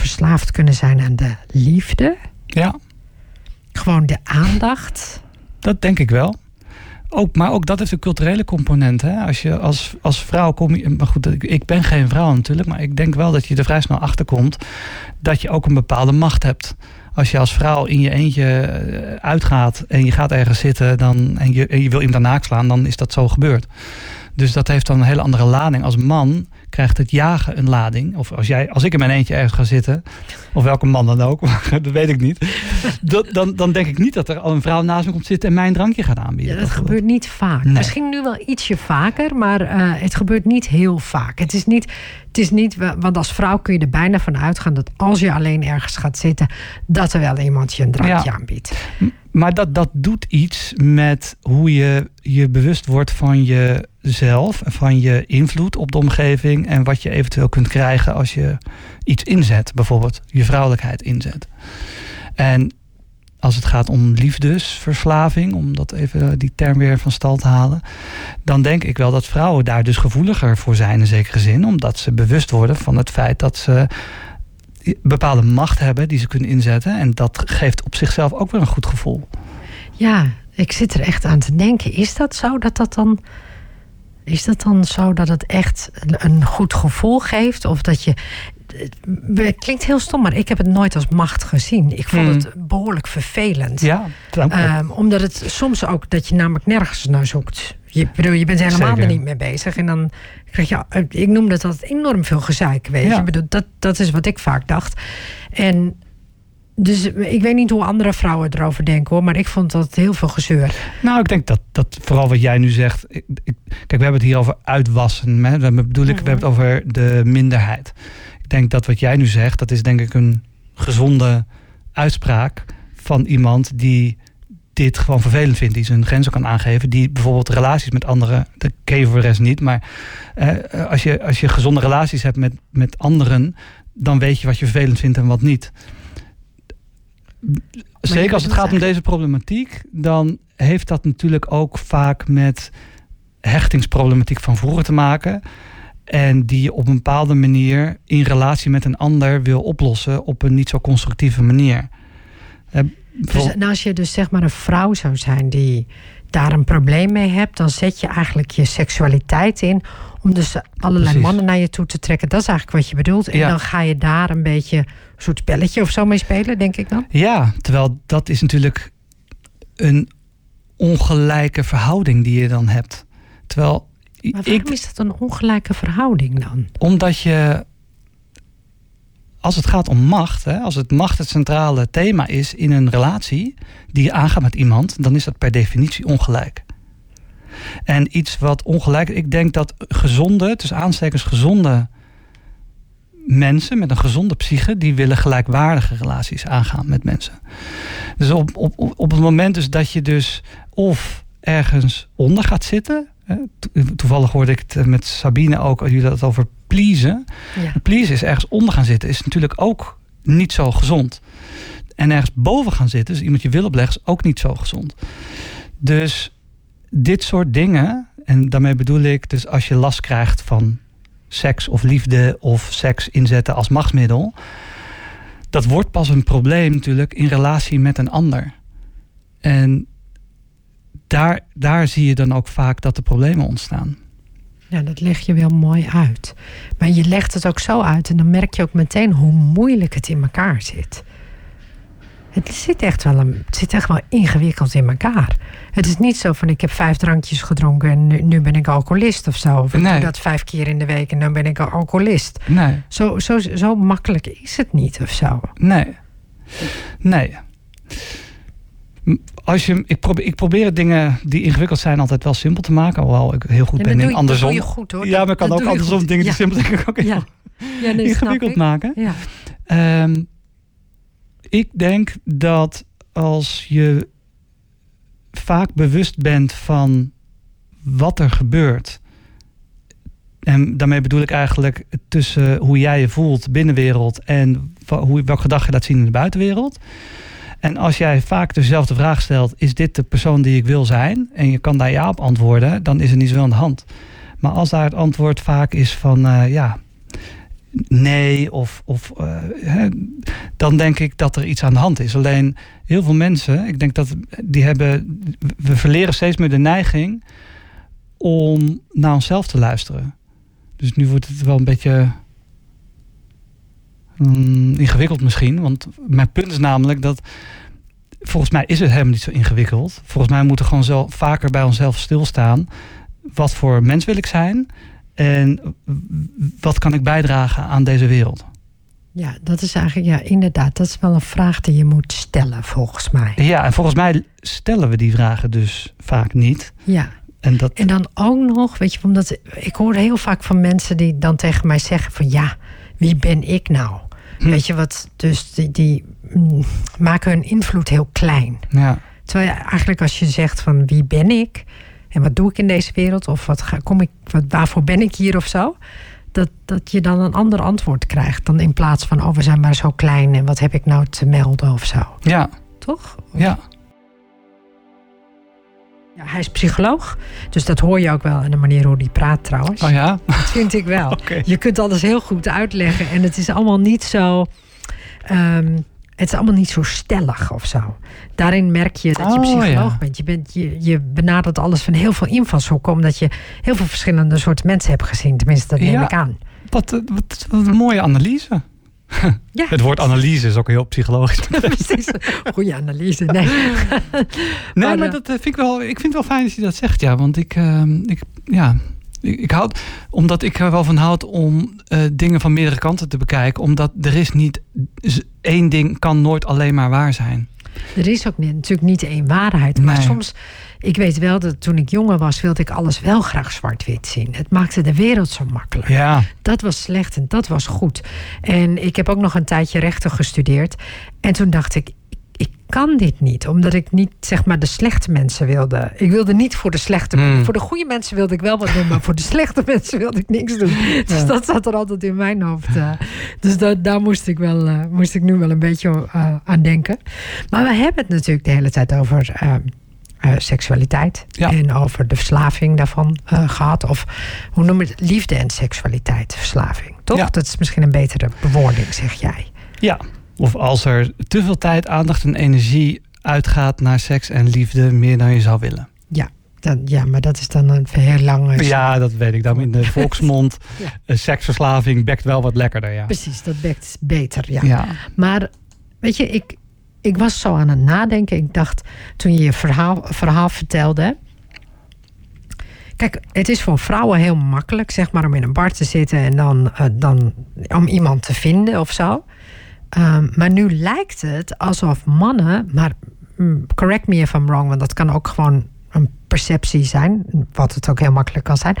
verslaafd kunnen zijn aan de liefde? Ja, Gewoon de aandacht? dat denk ik wel. Ook, maar ook dat heeft een culturele component. Hè? Als je als, als vrouw kom je. Maar goed, ik, ben geen vrouw natuurlijk. Maar ik denk wel dat je er vrij snel achter komt. dat je ook een bepaalde macht hebt. Als je als vrouw in je eentje eh, uitgaat. en je gaat ergens zitten. Dan, en, je, en je wil iemand haak slaan. dan is dat zo gebeurd. Dus dat heeft dan een hele andere lading. Als man krijgt het jagen een lading. Of als, jij, als ik in mijn eentje ergens ga zitten. of welke man dan ook. dat weet ik niet. Dat, dan, dan denk ik niet dat er al een vrouw naast me komt zitten. en mij een drankje gaat aanbieden. Ja, dat gebeurt niet vaak. Nee. Misschien nu wel ietsje vaker, maar eh, het gebeurt niet heel vaak. Het is niet, het is niet, want als vrouw kun je er bijna van uitgaan dat als je alleen ergens gaat zitten, dat er wel iemand je een drankje Ja. aanbiedt. Maar dat, dat doet iets met hoe je je bewust wordt van jezelf. en Van je invloed op de omgeving. En wat je eventueel kunt krijgen als je iets inzet. Bijvoorbeeld je vrouwelijkheid inzet. En als het gaat om liefdesverslaving. Om dat even die term weer van stal te halen. Dan denk ik wel dat vrouwen daar dus gevoeliger voor zijn in zekere zin. Omdat ze bewust worden van het feit dat ze bepaalde macht hebben die ze kunnen inzetten. En dat geeft op zichzelf ook weer een goed gevoel. Ja, ik zit er echt aan te denken. Is dat zo dat dat dan. Is dat dan zo dat het echt een- goed gevoel geeft? Of dat je. Het klinkt heel stom, maar ik heb het nooit als macht gezien. Ik vond Hmm. het behoorlijk vervelend. Ja, dank u. Ehm, omdat het soms ook dat je namelijk nergens naar zoekt. Je, bedoel, je bent helemaal Zeker. er niet mee bezig. En dan krijg je, eh, ik noem dat enorm veel gezeik. Weet? Ja. Ik bedoel, dat, dat is wat ik vaak dacht. En dus ik weet niet hoe andere vrouwen erover denken hoor. Maar ik vond dat heel veel gezeur. Nou, ik denk dat, dat vooral wat jij nu zegt. Ik, ik- kijk, we hebben het hier over uitwassen. Hè? We, bedoel ik, we hebben het over de minderheid. Ik denk dat wat jij nu zegt, dat is denk ik een gezonde uitspraak van iemand die dit gewoon vervelend vindt. Die zijn grenzen kan aangeven. Die bijvoorbeeld relaties met anderen, dat ken voor de rest niet. Maar eh, als, je, als je gezonde relaties hebt met, met anderen, dan weet je wat je vervelend vindt en wat niet. Zeker als het gaat om deze problematiek, dan heeft dat natuurlijk ook vaak met hechtingsproblematiek van vroeger te maken. En die je op een bepaalde manier in relatie met een ander wil oplossen op een niet zo constructieve manier. Dus en als je dus zeg maar een vrouw zou zijn die daar een probleem mee hebt, dan zet je eigenlijk je seksualiteit in om dus allerlei Precies. mannen naar je toe te trekken. Dat is eigenlijk wat je bedoelt. En Ja. dan ga je daar een beetje een soort spelletje of zo mee spelen, denk ik dan. Ja, terwijl dat is natuurlijk een ongelijke verhouding die je dan hebt. Terwijl maar waarom ik, is dat een ongelijke verhouding dan? omdat je, als het gaat om macht, hè, als het macht het centrale thema is in een relatie die je aangaat met iemand, dan is dat per definitie ongelijk. En iets wat ongelijk, ik denk dat gezonde, tussen aanstekens gezonde mensen met een gezonde psyche, die willen gelijkwaardige relaties aangaan met mensen. Dus op, op, op het moment dus dat je dus of ergens onder gaat zitten, toevallig hoorde ik het eh, met Sabine ook, jullie dat over pleasen. Ja. Pleasen is ergens onder gaan zitten, is natuurlijk ook niet zo gezond. En ergens boven gaan zitten, dus iemand je wil opleggen, is ook niet zo gezond. Dus dit soort dingen, en daarmee bedoel ik dus als je last krijgt van seks of liefde of seks inzetten als machtsmiddel, dat wordt pas een probleem natuurlijk in relatie met een ander. En daar, daar zie je dan ook vaak dat de problemen ontstaan. Ja, dat leg je wel mooi uit. Maar je legt het ook zo uit en dan merk je ook meteen hoe moeilijk het in elkaar zit. Het zit echt wel, een, het zit echt wel ingewikkeld in elkaar. Het is niet zo van ik heb vijf drankjes gedronken en nu, nu ben ik alcoholist of zo. Of ik Nee. doe dat vijf keer in de week en dan ben ik al alcoholist. Nee, Zo, zo, zo makkelijk is het niet of zo. nee, nee. Als je, ik, probeer, ik probeer dingen die ingewikkeld zijn altijd wel simpel te maken. Hoewel ik heel goed En ben in dat andersom. doe je goed hoor. ja, maar ik kan ook andersom goed. dingen die ja. simpel denk ik ook heel Ja. Ja, nee, ingewikkeld ik. maken. Ja. Ehm, ik denk dat als je vaak bewust bent van wat er gebeurt. En daarmee bedoel ik eigenlijk tussen hoe jij je voelt binnenwereld en hoe, welke gedrag je laat zien in de buitenwereld. En als jij vaak dezelfde vraag stelt, is dit de persoon die ik wil zijn? En je kan daar ja op antwoorden, dan is er niet zoveel aan de hand. Maar als daar het antwoord vaak is van eh, ja, nee of, of eh, dan denk ik dat er iets aan de hand is. Alleen heel veel mensen, ik denk dat die hebben, we verleren steeds meer de neiging om naar onszelf te luisteren. Dus nu wordt het wel een beetje mm, ingewikkeld misschien. Want mijn punt is namelijk dat volgens mij is het helemaal niet zo ingewikkeld. Volgens mij moeten we gewoon zo vaker bij onszelf stilstaan. Wat voor mens wil ik zijn? En wat kan ik bijdragen aan deze wereld? Ja, dat is eigenlijk, ja, inderdaad, dat is wel een vraag die je moet stellen, volgens mij. Ja, en volgens mij stellen we die vragen dus vaak niet. Ja, En dat, en dan ook nog, weet je, omdat ik hoor heel vaak van mensen die dan tegen mij zeggen van ja, wie ben ik nou? Hm. Weet je wat, dus die, die mm, maken hun invloed heel klein. ja, Terwijl je eigenlijk als je zegt van wie ben ik en wat doe ik in deze wereld of wat ga, kom ik, wat, waarvoor ben ik hier of zo, dat, dat je dan een ander antwoord krijgt dan in plaats van oh we zijn maar zo klein en wat heb ik nou te melden of zo, ja, toch? ja. Ja, hij is psycholoog, dus dat hoor je ook wel in de manier hoe hij praat trouwens. Oh ja? Dat vind ik wel. Je kunt alles heel goed uitleggen en het is allemaal niet zo. ehm, het is allemaal niet zo stellig of zo. Daarin merk je dat je Oh, psycholoog ja. bent. Je, bent je, je benadert alles van heel veel invalshoeken, omdat je heel veel verschillende soorten mensen hebt gezien. Tenminste, dat neem Ja. ik aan. Wat, wat, wat een mooie analyse. Ja, Het woord analyse is ook heel psychologisch. precies. Goede analyse. Nee. Nee, Maar, dat eh, vind ik wel. Ik vind het wel fijn dat je dat zegt, ja. Want ik, ehm, ik ja, ik, ik houd, omdat ik er wel van houd om eh, dingen van meerdere kanten te bekijken. Omdat er is niet één ding kan nooit alleen maar waar zijn. Er is ook natuurlijk niet één waarheid. Maar Nee. soms, ik weet wel dat toen ik jonger was, wilde ik alles wel graag zwart-wit zien. Het maakte de wereld zo makkelijk. Ja, Dat was slecht en dat was goed. En ik heb ook nog een tijdje rechten gestudeerd. En toen dacht ik, ik kan dit niet. Omdat ik niet, zeg maar, de slechte mensen wilde. Ik wilde niet voor de slechte Hmm. Voor de goede mensen wilde ik wel wat doen. Maar voor de slechte mensen wilde ik niks doen. Dus dat zat er altijd in mijn hoofd. eh. dus da- daar moest ik, wel, eh, moest ik nu wel een beetje eh, aan denken. Maar we hebben het natuurlijk de hele tijd over... eh, eh, seksualiteit Ja. en over de verslaving daarvan eh, gehad. Of hoe noem je het? Liefde en seksualiteit, verslaving. Toch? Ja. Dat is misschien een betere bewoording, zeg jij. ja. Of als er te veel tijd, aandacht en energie uitgaat naar seks en liefde, meer dan je zou willen. Dan, ja, maar dat is dan een heel lange... Ja, dat weet ik. Dan in de volksmond. Ja. eh, Seksverslaving bekt wel wat lekkerder, ja. Precies, dat bekt beter, ja. Ja, Maar weet je, ik, ik was zo aan het nadenken. Ik dacht, toen je je verhaal, verhaal vertelde. Kijk, het is voor vrouwen heel makkelijk, zeg maar, om in een bar te zitten en dan, uh, dan om iemand te vinden of zo. Um, maar nu lijkt het alsof mannen, maar mm, correct me if I'm wrong, want dat kan ook gewoon een perceptie zijn, wat het ook heel makkelijk kan zijn.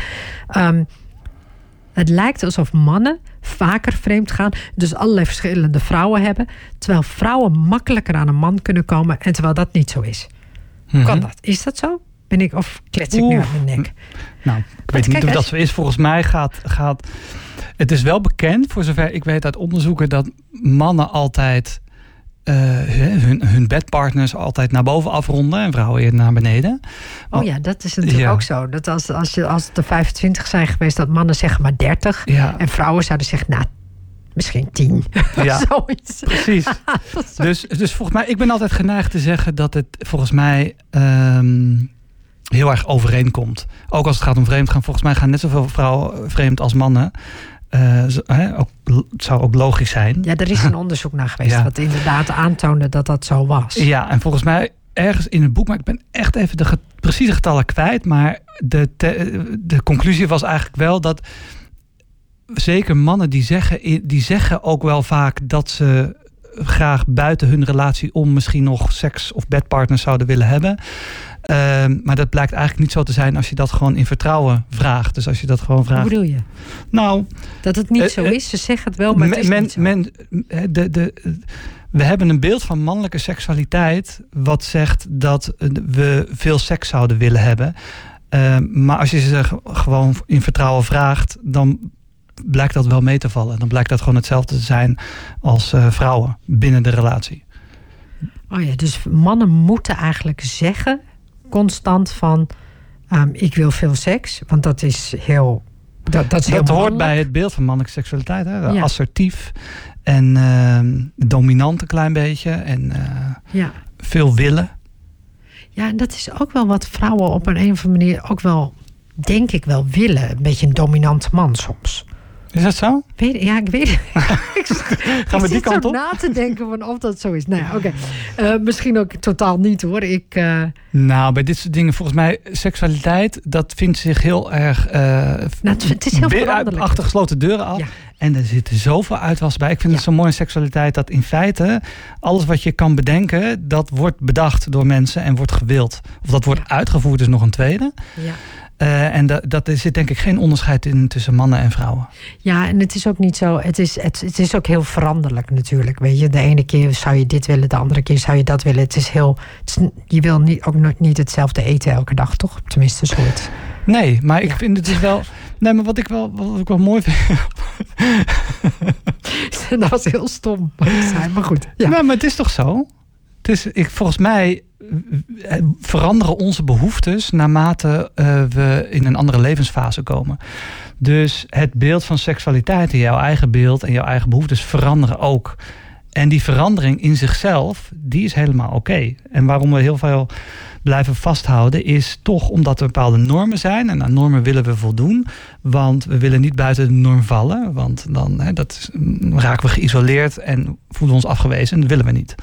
Um, het lijkt alsof mannen vaker vreemd gaan, dus allerlei verschillende vrouwen hebben, terwijl vrouwen makkelijker aan een man kunnen komen en terwijl dat niet zo is. Hoe kan dat? Is dat zo? Ben ik of klets ik nu uit mijn nek? Nou, ik weet niet of dat zo is. Volgens mij gaat, gaat. Het is wel bekend, voor zover ik weet uit onderzoeken, dat mannen altijd uh, hun, hun bedpartners altijd naar boven afronden en vrouwen eerder naar beneden. Oh ja, dat is natuurlijk ook zo. Dat als, als, je, als het er 25 zijn geweest, dat mannen zeggen maar 30. Ja. En vrouwen zouden zeggen, nou, misschien 10. Ja, Zoiets. precies. dus, dus volgens mij, ik ben altijd geneigd te zeggen dat het volgens mij. Um, heel erg overeenkomt. Ook als het gaat om vreemd gaan. Volgens mij gaan net zoveel vrouwen vreemd als mannen. Uh, ook, het zou ook logisch zijn. Ja, er is een onderzoek naar geweest ja. wat inderdaad aantoonde dat dat zo was. Ja, en volgens mij ergens in het boek, maar ik ben echt even de precieze getallen kwijt. Maar de, de conclusie was eigenlijk wel dat zeker mannen die zeggen, die zeggen ook wel vaak dat ze graag buiten hun relatie om misschien nog seks of bedpartners zouden willen hebben. Ehm, maar dat blijkt eigenlijk niet zo te zijn als je dat gewoon in vertrouwen vraagt. Dus als je dat gewoon vraagt. Hoe bedoel je? Nou. Dat het niet uh, zo is. Ze zeggen het wel, maar het is men, niet zo. Men, de, de, we hebben een beeld van mannelijke seksualiteit. wat zegt dat we veel seks zouden willen hebben. Ehm, maar als je ze gewoon in vertrouwen vraagt. dan blijkt dat wel mee te vallen. Dan blijkt dat gewoon hetzelfde te zijn als uh, vrouwen binnen de relatie. Oh ja, dus mannen moeten eigenlijk zeggen constant van um, ik wil veel seks, want dat is heel. Dat, dat, is dat hoort bij het beeld van mannelijke seksualiteit. Hè? Ja. Assertief en uh, dominant een klein beetje. En uh, ja. veel willen. Ja, en dat is ook wel wat vrouwen op een, een of andere manier ook wel, denk ik wel, willen. Een beetje een dominante man soms. Is dat zo? Weet, ja, ik weet het. Gaan we die kant op? na te denken van of dat zo is. Nou ja, oké. Okay. Uh, misschien ook totaal niet hoor. Ik, uh... Nou, bij dit soort dingen, volgens mij, seksualiteit, dat vindt zich heel erg. Uh, nou, het, is heel veranderlijk. Achter gesloten deuren af. Ja. En er zit zoveel uitwas bij. Ik vind ja. het zo mooi in seksualiteit dat in feite alles wat je kan bedenken, dat wordt bedacht door mensen en wordt gewild. Of dat wordt uitgevoerd, is nog een tweede. Ja. Uh, en dat, dat er zit denk ik geen onderscheid in tussen mannen en vrouwen. Ja, en het is ook niet zo. Het is, het, het is ook heel veranderlijk natuurlijk. Weet je, de ene keer zou je dit willen, de andere keer zou je dat willen. Het is heel. Het is, je wil niet, ook niet hetzelfde eten elke dag, toch? Tenminste, zoiets. Nee, maar ik ja. vind het is wel. Nee, maar wat ik wel, wat ik wel mooi vind. dat was heel stom, wat ik zei, maar goed. Ja. ja, maar het is toch zo? Is, ik, volgens mij veranderen onze behoeftes naarmate uh, we in een andere levensfase komen. Dus het beeld van seksualiteit en jouw eigen beeld en jouw eigen behoeftes veranderen ook. En die verandering in zichzelf, die is helemaal oké. En waarom we heel veel blijven vasthouden, is toch omdat er bepaalde normen zijn. En aan normen willen we voldoen. Want we willen niet buiten de norm vallen. Want dan, hè, dat dan raken we geïsoleerd en voelen ons afgewezen. En dat willen we niet.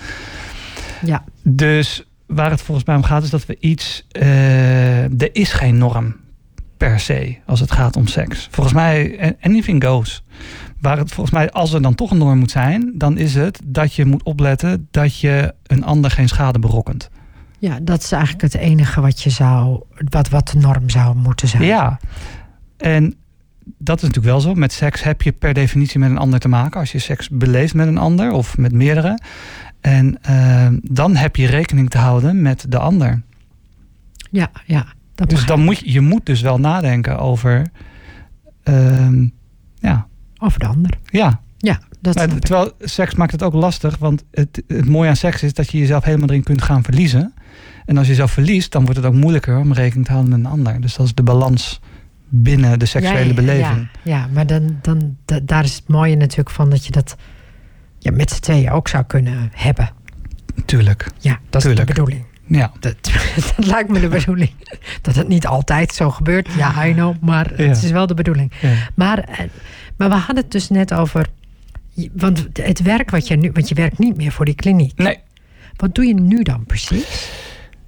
Ja. Dus waar het volgens mij om gaat, is dat we iets. Uh, er is geen norm per se als het gaat om seks. Volgens mij, anything goes. Waar het volgens mij, als er dan toch een norm moet zijn, dan is het dat je moet opletten dat je een ander geen schade berokkent. Ja, dat is eigenlijk het enige wat je zou, wat, wat de norm zou moeten zijn. Ja, en dat is natuurlijk wel zo. Met seks heb je per definitie met een ander te maken. Als je seks beleeft met een ander of met meerdere. En uh, dan heb je rekening te houden met de ander. Ja, ja. Dat dus dan moet je, je moet dus wel nadenken over. Uh, ja. Over de ander. Ja. Ja, dat maar, Terwijl seks maakt het ook lastig, want het, het mooie aan seks is dat je jezelf helemaal erin kunt gaan verliezen. En als je jezelf verliest, dan wordt het ook moeilijker om rekening te houden met een ander. Dus dat is de balans binnen de seksuele ja, ja, beleving. Ja, ja maar dan, dan, da, daar is het mooie natuurlijk van dat je dat ja, met z'n tweeën ook zou kunnen hebben. Tuurlijk. Ja, dat Tuurlijk. is de bedoeling. Ja. Dat, dat lijkt me de bedoeling. Dat het niet altijd zo gebeurt. Ja, I know. Maar Ja. het is wel de bedoeling. Ja. Maar, eh, maar we hadden het dus net over... Want het werk wat je nu... Want je werkt niet meer voor die kliniek. Nee, Wat doe je nu dan precies?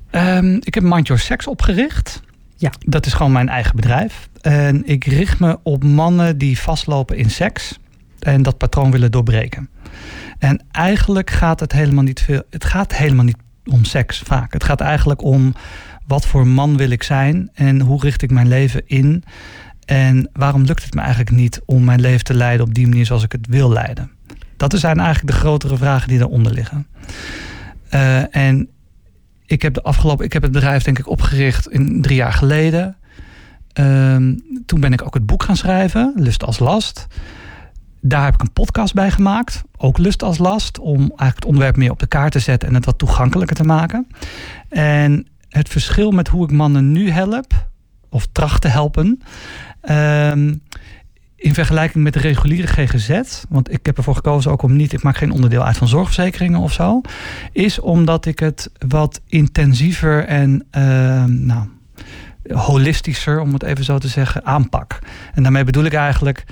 Ehm, ik heb Mind Your Sex opgericht. Ja. Dat is gewoon mijn eigen bedrijf. En ik richt me op mannen die vastlopen in seks en dat patroon willen doorbreken. En eigenlijk gaat het helemaal niet veel. Het gaat helemaal niet om seks vaak. Het gaat eigenlijk om wat voor man wil ik zijn en hoe richt ik mijn leven in. En waarom lukt het me eigenlijk niet om mijn leven te leiden op die manier zoals ik het wil leiden? Dat zijn eigenlijk de grotere vragen die daaronder liggen. Uh, en ik heb de afgelopen, ik heb het bedrijf denk ik opgericht in drie jaar geleden. Um, toen ben ik ook het boek gaan schrijven, Lust als Last. Daar heb ik een podcast bij gemaakt, ook Lust als Last, om eigenlijk het onderwerp meer op de kaart te zetten en het wat toegankelijker te maken. En het verschil met hoe ik mannen nu help, of tracht te helpen, um, in vergelijking met de reguliere GGZ, want ik heb ervoor gekozen ook om niet, ik maak geen onderdeel uit van zorgverzekeringen of zo, is omdat ik het wat intensiever en uh, nou, holistischer, om het even zo te zeggen, aanpak. En daarmee bedoel ik eigenlijk,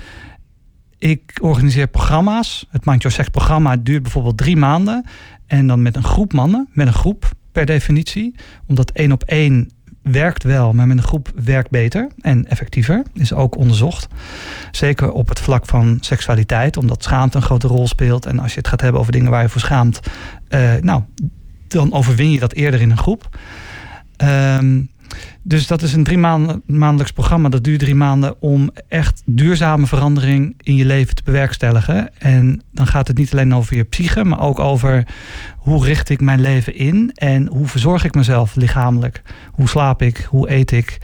ik organiseer programma's. Het Mind Your Sex programma duurt bijvoorbeeld drie maanden. En dan met een groep mannen, met een groep per definitie. Omdat één op één werkt wel, maar met een groep werkt beter en effectiever. Is ook onderzocht. Zeker op het vlak van seksualiteit, omdat schaamte een grote rol speelt. En als je het gaat hebben over dingen waar je voor schaamt, uh, nou, dan overwin je dat eerder in een groep. Um, dus dat is een drie maandelijks programma. Dat duurt drie maanden om echt duurzame verandering in je leven te bewerkstelligen. En dan gaat het niet alleen over je psyche, maar ook over hoe richt ik mijn leven in en hoe verzorg ik mezelf lichamelijk. Hoe slaap ik? Hoe eet ik?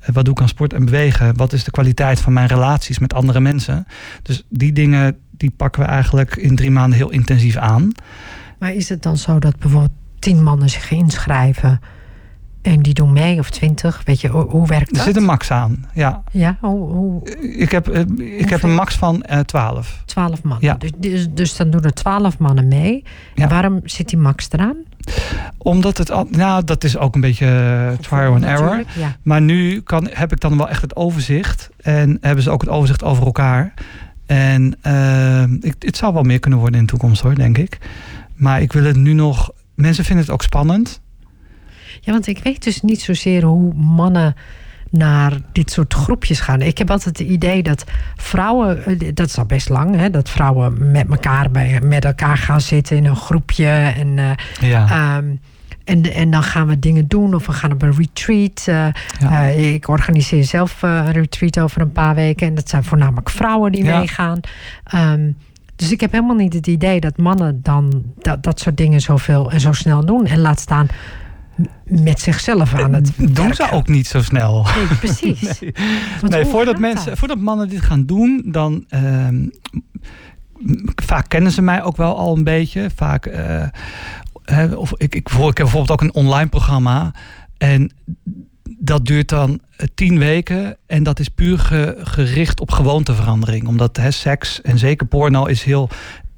Eh, wat doe ik aan sport en bewegen? Wat is de kwaliteit van mijn relaties met andere mensen? Dus die dingen die pakken we eigenlijk in drie maanden heel intensief aan. Maar is het dan zo dat bijvoorbeeld tien mannen zich inschrijven? En die doen mee of twintig? Weet je, hoe, hoe werkt dat? Er zit een max aan, ja. Ja, hoe, hoe ik heb, eh, ik heb een max van uh, 12. 12 mannen. Ja. Dus, dus, dus, dan doen er 12 mannen mee. En ja. waarom zit die max eraan? Omdat het, nou, dat is ook een beetje uh, trial and error. Ja. Maar nu kan, heb ik dan wel echt het overzicht. En hebben ze ook het overzicht over elkaar. En uh, ik, het zou wel meer kunnen worden in de toekomst hoor, denk ik. Maar ik wil het nu nog. Mensen vinden het ook spannend. Ja, want ik weet dus niet zozeer hoe mannen naar dit soort groepjes gaan. Ik heb altijd het idee dat vrouwen, eh, dat is al best lang, hè, dat vrouwen met elkaar, bij, met elkaar gaan zitten in een groepje. En, uh, ja. um, en, en dan gaan we dingen doen of we gaan op een retreat. Uh, ja. uh, ik organiseer zelf een retreat over een paar weken. En dat zijn voornamelijk vrouwen die ja. meegaan. Um, dus ik heb helemaal niet het idee dat mannen dan dat, dat soort dingen zoveel en zo snel doen. En laat staan met zichzelf aan het doen ze ook niet zo snel. Nee, precies. nee, nee voordat, mensen, voordat mannen dit gaan doen, dan uh, vaak kennen ze mij ook wel al een beetje. Vaak, uh, of ik, ik, ik heb bijvoorbeeld ook een online programma en dat duurt dan tien weken en dat is puur ge, gericht op gewoonteverandering. Omdat hè, seks en zeker porno is heel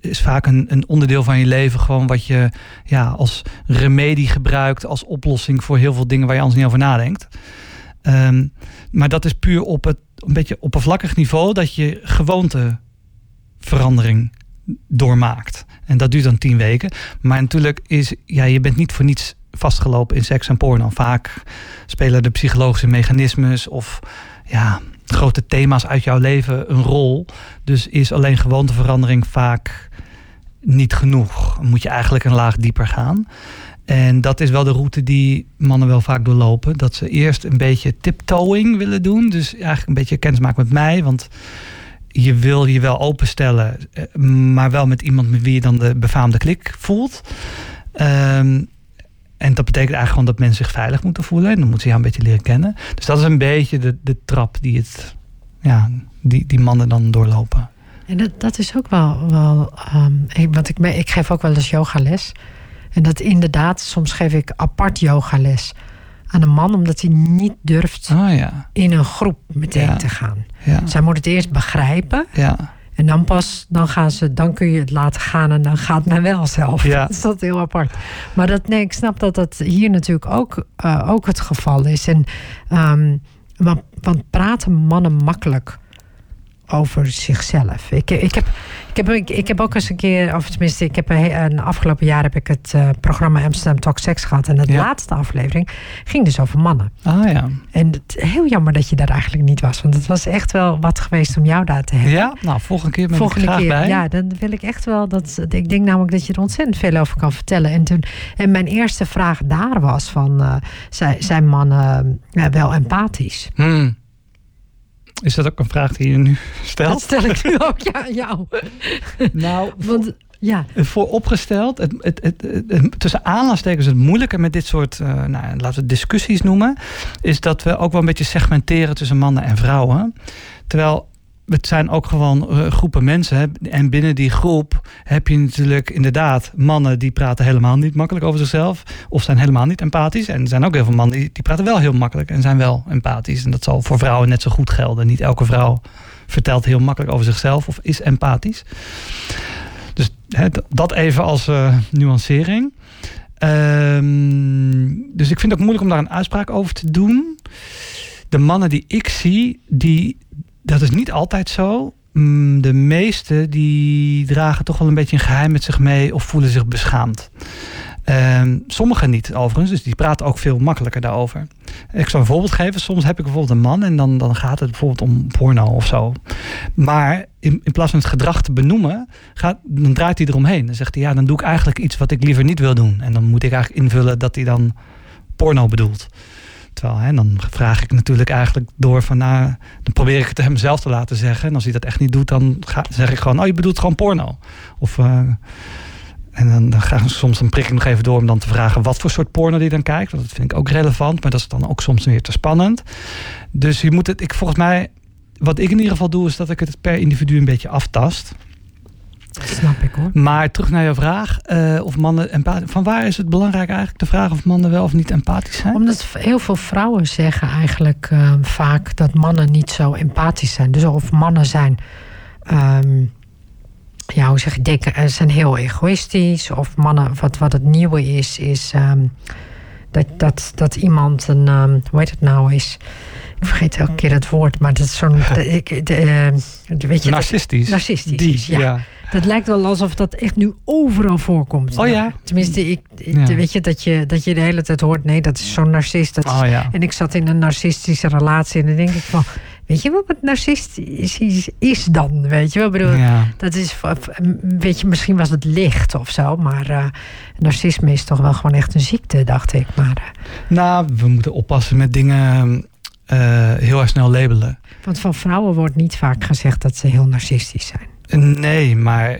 is vaak een, een onderdeel van je leven. Gewoon wat je ja, als remedie gebruikt. Als oplossing voor heel veel dingen waar je anders niet over nadenkt. Um, maar dat is puur op het een beetje oppervlakkig niveau. Dat je gewoonteverandering doormaakt. En dat duurt dan tien weken. Maar natuurlijk is, ja, je bent niet voor niets vastgelopen in seks en porno. Vaak spelen de psychologische mechanismes of ja, grote thema's uit jouw leven een rol. Dus is alleen gewoonteverandering vaak niet genoeg. Moet je eigenlijk een laag dieper gaan. En dat is wel de route die mannen wel vaak doorlopen. Dat ze eerst een beetje tiptoeing willen doen. Dus eigenlijk een beetje kennis maken met mij. Want je wil je wel openstellen, eh, maar wel met iemand met wie je dan de befaamde klik voelt. Um, en dat betekent eigenlijk gewoon dat mensen zich veilig moeten voelen. En dan moeten ze jou een beetje leren kennen. Dus dat is een beetje de, de trap die, het, ja, die, die mannen dan doorlopen. En dat, dat is ook wel. wel um, want ik, ik geef ook wel eens yogales. En dat inderdaad, soms geef ik apart yogales aan een man, omdat hij niet durft oh, ja. in een groep meteen ja. te gaan. Ja. Zij moet het eerst begrijpen. Ja. En dan pas, dan gaan ze, dan kun je het laten gaan en dan gaat men wel zelf. Ja. Dat is dat heel apart. Maar dat, nee, ik snap dat dat hier natuurlijk ook, uh, ook het geval is. En, um, want, want praten mannen makkelijk over zichzelf. Ik, ik, heb, ik, heb, ik, ik heb ook eens een keer, of tenminste, ik heb een, een afgelopen jaar heb ik het uh, programma Amsterdam Talk Sex gehad. En de laatste aflevering ging dus over mannen. Ah ja. En het, heel jammer dat je daar eigenlijk niet was. Want het was echt wel wat geweest om jou daar te hebben. Ja, nou, volgende keer ben volgende ik graag keer, bij. Ja, dan wil ik echt wel dat. Ik denk namelijk dat je er ontzettend veel over kan vertellen. En, toen, en mijn eerste vraag daar was: van, uh, zijn, zijn mannen uh, wel empathisch? Hmm. Is dat ook een vraag die je nu stelt? Dat stel ik nu ook ja, jou. Nou, Want ja. vooropgesteld, het, het, het, het, tussen aanhalingstekens het moeilijke met dit soort, uh, nou, laten we het discussies noemen, is dat we ook wel een beetje segmenteren tussen mannen en vrouwen. Terwijl het zijn ook gewoon uh, groepen mensen. Hè? En binnen die groep heb je natuurlijk inderdaad mannen die praten helemaal niet makkelijk over zichzelf. Of zijn helemaal niet empathisch. En er zijn ook heel veel mannen die, die praten wel heel makkelijk en zijn wel empathisch. En dat zal voor vrouwen net zo goed gelden. Niet elke vrouw vertelt heel makkelijk over zichzelf of is empathisch. Dus hè, dat even als uh, nuancering. Um, dus ik vind het ook moeilijk om daar een uitspraak over te doen. De mannen die ik zie, die, dat is niet altijd zo. De meeste die dragen toch wel een beetje een geheim met zich mee of voelen zich beschaamd. Um, sommigen niet overigens, dus die praten ook veel makkelijker daarover. Ik zal een voorbeeld geven. Soms heb ik bijvoorbeeld een man en dan, dan gaat het bijvoorbeeld om porno of zo. Maar in, in plaats van het gedrag te benoemen, gaat, dan draait hij eromheen. Dan zegt hij, ja, dan doe ik eigenlijk iets wat ik liever niet wil doen. En dan moet ik eigenlijk invullen dat hij dan porno bedoelt. Terwijl, hè, dan vraag ik natuurlijk eigenlijk door van, nou, dan probeer ik het hem zelf te laten zeggen. En als hij dat echt niet doet, dan ga, zeg ik gewoon, oh, je bedoelt gewoon porno. Of... Uh, en dan, dan ga soms dan prik ik nog even door om dan te vragen wat voor soort porno die dan kijkt. Want dat vind ik ook relevant, maar dat is dan ook soms weer te spannend. Dus je moet het, ik volgens mij, wat ik in ieder geval doe, is dat ik het per individu een beetje aftast. Dat snap ik hoor. Maar terug naar jouw vraag, uh, of mannen empathisch. Van waar is het belangrijk eigenlijk de vraag of mannen wel of niet empathisch zijn? Omdat heel veel vrouwen zeggen eigenlijk uh, vaak dat mannen niet zo empathisch zijn. Dus of mannen zijn. Um, ja, hoe zeg je, denken, zijn heel egoïstisch. Of mannen, wat, wat het nieuwe is, is um, dat, dat, dat iemand een, um, hoe heet het nou, is. Ik vergeet elke keer het woord, maar dat is zo'n. weet je, narcistisch. Dat, narcistisch. Die, ja. ja. Dat lijkt wel alsof dat echt nu overal voorkomt. Oh ja? Tenminste, ik, ik ja. weet je dat, je dat je de hele tijd hoort... nee, dat is zo'n narcist. Dat is, oh ja. En ik zat in een narcistische relatie en dan denk ik van... Weet je wat het narcistisch is dan? Weet je wel? Ik bedoel, ja. dat is, weet je, misschien was het licht of zo, maar uh, narcisme is toch wel gewoon echt een ziekte, dacht ik. Maar, uh, nou, we moeten oppassen met dingen uh, heel erg snel labelen. Want van vrouwen wordt niet vaak gezegd dat ze heel narcistisch zijn. Nee, maar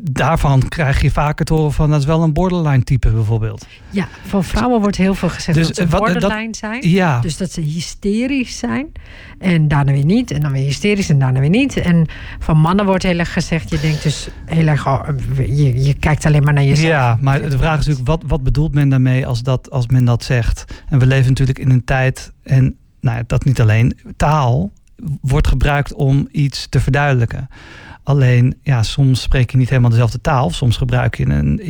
daarvan krijg je vaak het horen van dat is wel een borderline type bijvoorbeeld. Ja, van vrouwen wordt heel veel gezegd Dus, dat ze wat- borderline dat- zijn. Ja, Dus dat ze hysterisch zijn. En daarna weer niet. En dan weer hysterisch en daarna weer niet. En van mannen wordt heel erg gezegd. Je denkt dus heel erg. oh, je, je kijkt alleen maar naar jezelf. ja, maar de vraag is natuurlijk, wat, wat bedoelt men daarmee als, dat, als men dat zegt? En we leven natuurlijk in een tijd, en nou, ja, dat niet alleen, taal wordt gebruikt om iets te verduidelijken. Alleen, ja, soms spreek je niet helemaal dezelfde taal. Soms gebruik je, een,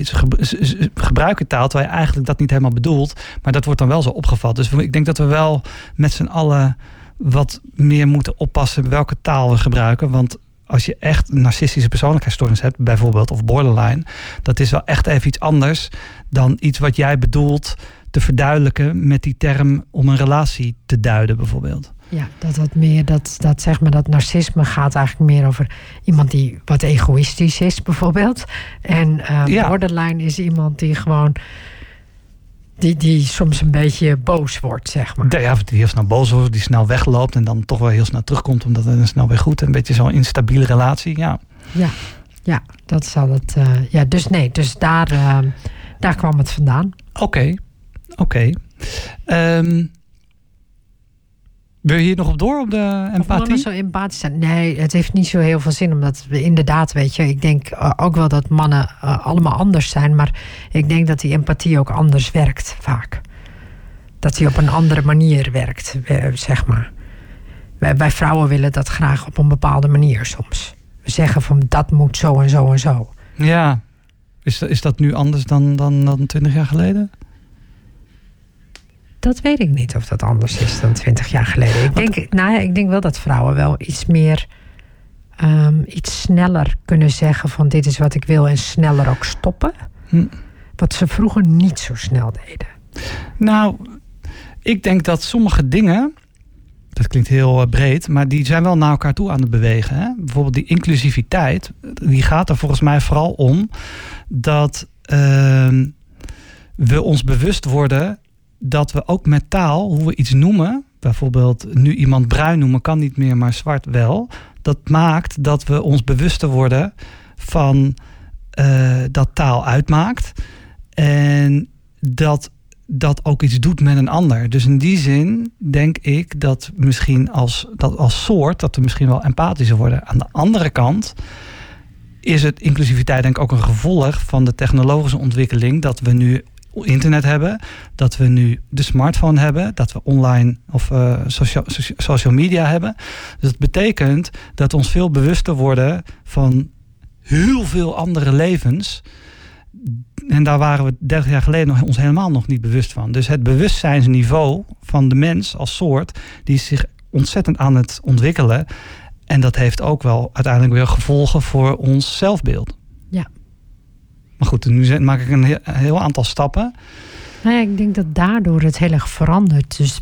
gebruik taal terwijl je eigenlijk dat niet helemaal bedoelt. Maar dat wordt dan wel zo opgevat. Dus ik denk dat we wel met z'n allen wat meer moeten oppassen welke taal we gebruiken. Want als je echt een narcistische persoonlijkheidsstoornis hebt, bijvoorbeeld, of borderline, dat is wel echt even iets anders dan iets wat jij bedoelt te verduidelijken met die term om een relatie te duiden, bijvoorbeeld. Ja, dat wat meer, dat, dat zeg maar, dat narcisme gaat eigenlijk meer over iemand die wat egoïstisch is, bijvoorbeeld. En eh, Ja. borderline is iemand die gewoon, die, die soms een beetje boos wordt, zeg maar. Ja, die heel snel boos wordt, die snel wegloopt en dan toch wel heel snel terugkomt, omdat het dan snel weer goed. Een beetje zo'n instabiele relatie. Ja. Ja, ja dat zal het. eh, ja, dus nee, dus daar, eh, daar kwam het vandaan. Oké, oké. Ehm, wil je hier nog op door op de Of empathie? zo empathisch zijn? Nee, het heeft niet zo heel veel zin. Omdat we inderdaad, weet je, ik denk eh, ook wel dat mannen eh, allemaal anders zijn. Maar ik denk dat die empathie ook anders werkt, vaak. Dat die op een andere manier werkt, eh, zeg maar. Wij, wij vrouwen willen dat graag op een bepaalde manier soms. We zeggen van dat moet zo en zo en zo. Ja. Is, dat- is dat nu anders dan, dan, dan 20 jaar geleden? Dat weet ik niet of dat anders is dan twintig jaar geleden. Ik denk, nou ja, ik denk wel dat vrouwen wel iets meer ehm, iets sneller kunnen zeggen van dit is wat ik wil en sneller ook stoppen. Hm. Wat ze vroeger niet zo snel deden. Nou, ik denk dat sommige dingen, dat klinkt heel eh, breed, maar die zijn wel naar elkaar toe aan het bewegen. Hè? Bijvoorbeeld die inclusiviteit, die gaat er volgens mij vooral om dat ehm, we ons bewust worden dat we ook met taal, hoe we iets noemen, bijvoorbeeld nu iemand bruin noemen kan niet meer, maar zwart wel. Dat maakt dat we ons bewuster worden van uh, dat taal uitmaakt. En dat dat ook iets doet met een ander. Dus in die zin denk ik dat misschien als, dat als soort dat we misschien wel empathischer worden. Aan de andere kant is het inclusiviteit denk ik ook een gevolg van de technologische ontwikkeling dat we nu internet hebben, dat we nu de smartphone hebben, dat we online of uh, social, social media hebben. Dus dat betekent dat we ons veel bewuster worden van heel veel andere levens. En daar waren we 30 jaar geleden nog, ons helemaal nog niet bewust van. Dus het bewustzijnsniveau van de mens als soort, die is zich ontzettend aan het ontwikkelen. En dat heeft ook wel uiteindelijk weer gevolgen voor ons zelfbeeld. Maar goed, nu maak ik een heel, aantal stappen. Nou ja, ik denk dat daardoor het heel erg verandert. Dus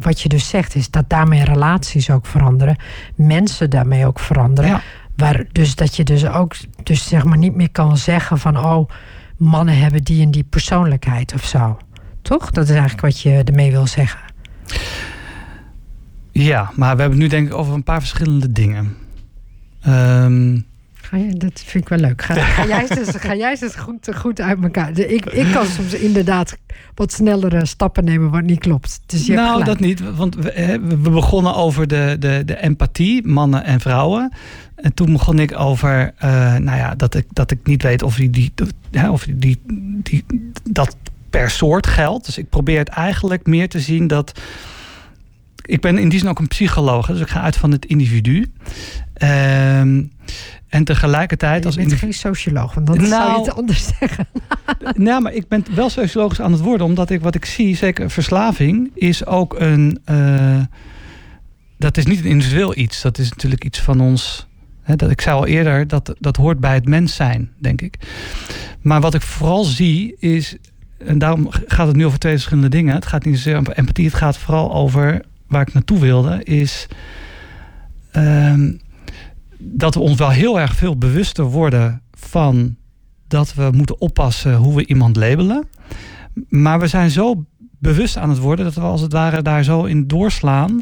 wat je dus zegt, is dat daarmee relaties ook veranderen. Mensen daarmee ook veranderen. Ja. Waar, dus dat je dus ook dus zeg maar niet meer kan zeggen van oh, mannen hebben die en die persoonlijkheid of zo. Toch? Dat is eigenlijk wat je ermee wil zeggen. Ja, maar we hebben het nu denk ik over een paar verschillende dingen. Um, dat vind ik wel leuk. Ga, ga jij eens, ga jij eens goed, goed uit elkaar. Ik, ik kan soms inderdaad wat snellere stappen nemen wat niet klopt. Dus je nou, dat niet. Want we, we, begonnen over de, de, de empathie, mannen en vrouwen. En toen begon ik over, uh, nou ja, dat ik, dat ik niet weet of, die, die, of die, die, dat per soort geldt. Dus ik probeer het eigenlijk meer te zien dat. Ik ben in die zin ook een psycholoog, dus ik ga uit van het individu. Ehm, en tegelijkertijd... als je bent geen socioloog, want dan nou, zou je het anders zeggen. nou, maar ik ben wel sociologisch aan het worden. Omdat ik wat ik zie, zeker verslaving, is ook een... Uh, dat is niet een individueel iets. Dat is natuurlijk iets van ons... Hè, dat, ik zei al eerder, dat, dat hoort bij het mens zijn, denk ik. Maar wat ik vooral zie is... En daarom gaat het nu over twee verschillende dingen. Het gaat niet zozeer over empathie. Het gaat vooral over waar ik naartoe wilde. Is... Uh, dat we ons wel heel erg veel bewuster worden van dat we moeten oppassen hoe we iemand labelen. Maar we zijn zo bewust aan het worden dat we als het ware daar zo in doorslaan.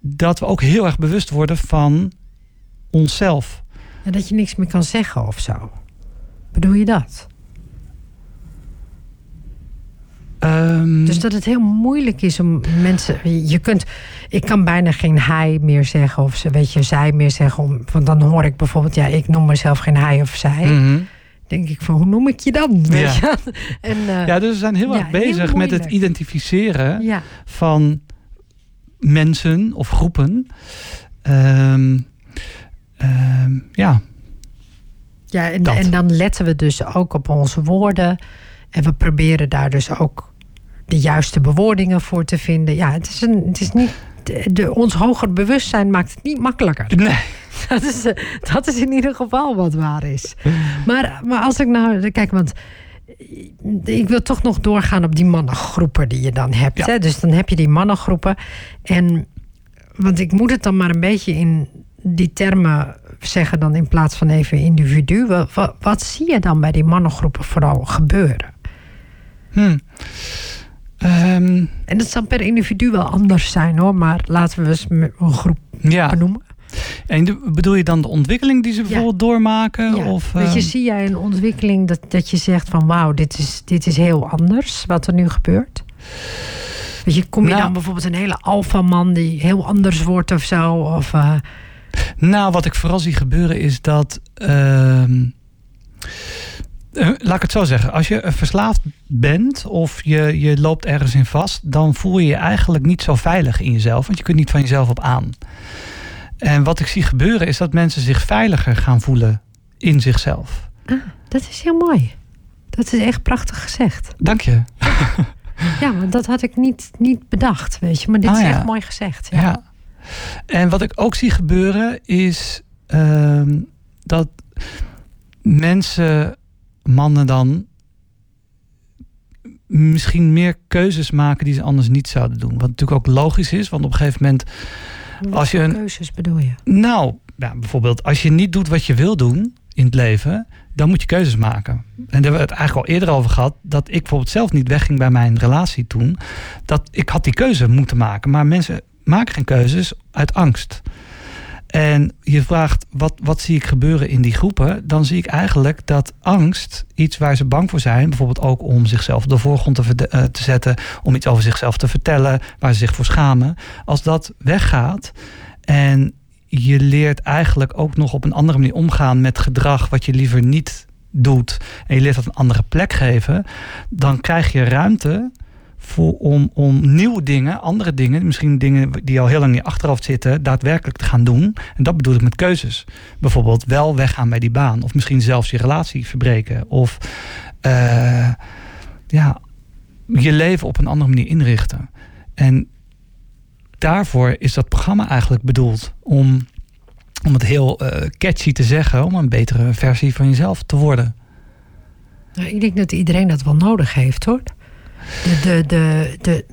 Dat we ook heel erg bewust worden van onszelf. En dat je niks meer kan zeggen of zo. Bedoel je dat? Um, dus dat het heel moeilijk is om mensen. Je kunt, ik kan bijna geen hij meer zeggen of ze, weet je, zij meer zeggen. Om, want dan hoor ik bijvoorbeeld, ja, ik noem mezelf geen hij of zij. Mm Denk ik van, hoe noem ik je dan? Ja. Je? En, uh, ja, dus we zijn heel erg bezig met het identificeren ja. van mensen of groepen. Um, um, ja. Ja, en, en dan letten we dus ook op onze woorden. En we proberen daar dus ook de juiste bewoordingen voor te vinden. Ja, het is, een, het is niet. De, ons hoger bewustzijn maakt het niet makkelijker. Nee. Dat is, dat is in ieder geval wat waar is. Maar, maar als ik nou. Kijk, want. Ik wil toch nog doorgaan op die mannengroepen die je dan hebt. Ja. Hè? Dus dan heb je die mannengroepen. En. Want ik moet het dan maar een beetje in die termen zeggen dan in plaats van even individu. Wat, wat zie je dan bij die mannengroepen vooral gebeuren? Hmm. Um, en dat zal per individu wel anders zijn hoor, maar laten we eens een groep ja. benoemen. En bedoel je dan de ontwikkeling die ze bijvoorbeeld ja. doormaken? Ja. Of, Weet je, uh... zie jij een ontwikkeling dat, dat je zegt van wauw, dit is, dit is heel anders wat er nu gebeurt? Weet je, kom je nou, dan bijvoorbeeld een hele alfaman die heel anders wordt of zo? Of, uh... Nou, wat ik vooral zie gebeuren is dat. Uh, laat ik het zo zeggen. Als je verslaafd bent of je, je loopt ergens in vast, dan voel je je eigenlijk niet zo veilig in jezelf. Want je kunt niet van jezelf op aan. En wat ik zie gebeuren is dat mensen zich veiliger gaan voelen in zichzelf. Ah, dat is heel mooi. Dat is echt prachtig gezegd. Dank je. Ja, want dat had ik niet, niet bedacht, weet je. Maar dit Ah, is ja. echt mooi gezegd. Ja. Ja. En wat ik ook zie gebeuren is. ehm, dat mensen, mannen dan, misschien meer keuzes maken die ze anders niet zouden doen. Wat natuurlijk ook logisch is, want op een gegeven moment. als je een, keuzes bedoel je? Nou, ja, bijvoorbeeld, als je niet doet wat je wil doen in het leven, dan moet je keuzes maken. En daar hebben we het eigenlijk al eerder over gehad, dat ik bijvoorbeeld zelf niet wegging bij mijn relatie toen. Dat ik had die keuze moeten maken, maar mensen maken geen keuzes uit angst. En je vraagt, wat, wat zie ik gebeuren in die groepen? Dan zie ik eigenlijk dat angst, iets waar ze bang voor zijn, bijvoorbeeld ook om zichzelf op de voorgrond te, uh, te zetten, om iets over zichzelf te vertellen, waar ze zich voor schamen, als dat weggaat en je leert eigenlijk ook nog op een andere manier omgaan met gedrag wat je liever niet doet, en je leert dat een andere plek geven, dan krijg je ruimte voor, om, om nieuwe dingen, andere dingen, misschien dingen die al heel lang in je achterhoofd zitten, daadwerkelijk te gaan doen. En dat bedoel ik met keuzes. Bijvoorbeeld wel weggaan bij die baan, of misschien zelfs je relatie verbreken, of uh, ja, je leven op een andere manier inrichten. En daarvoor is dat programma eigenlijk bedoeld om, om het heel uh, catchy te zeggen, om een betere versie van jezelf te worden. Nou, ik denk dat iedereen dat wel nodig heeft hoor de, de, de, de,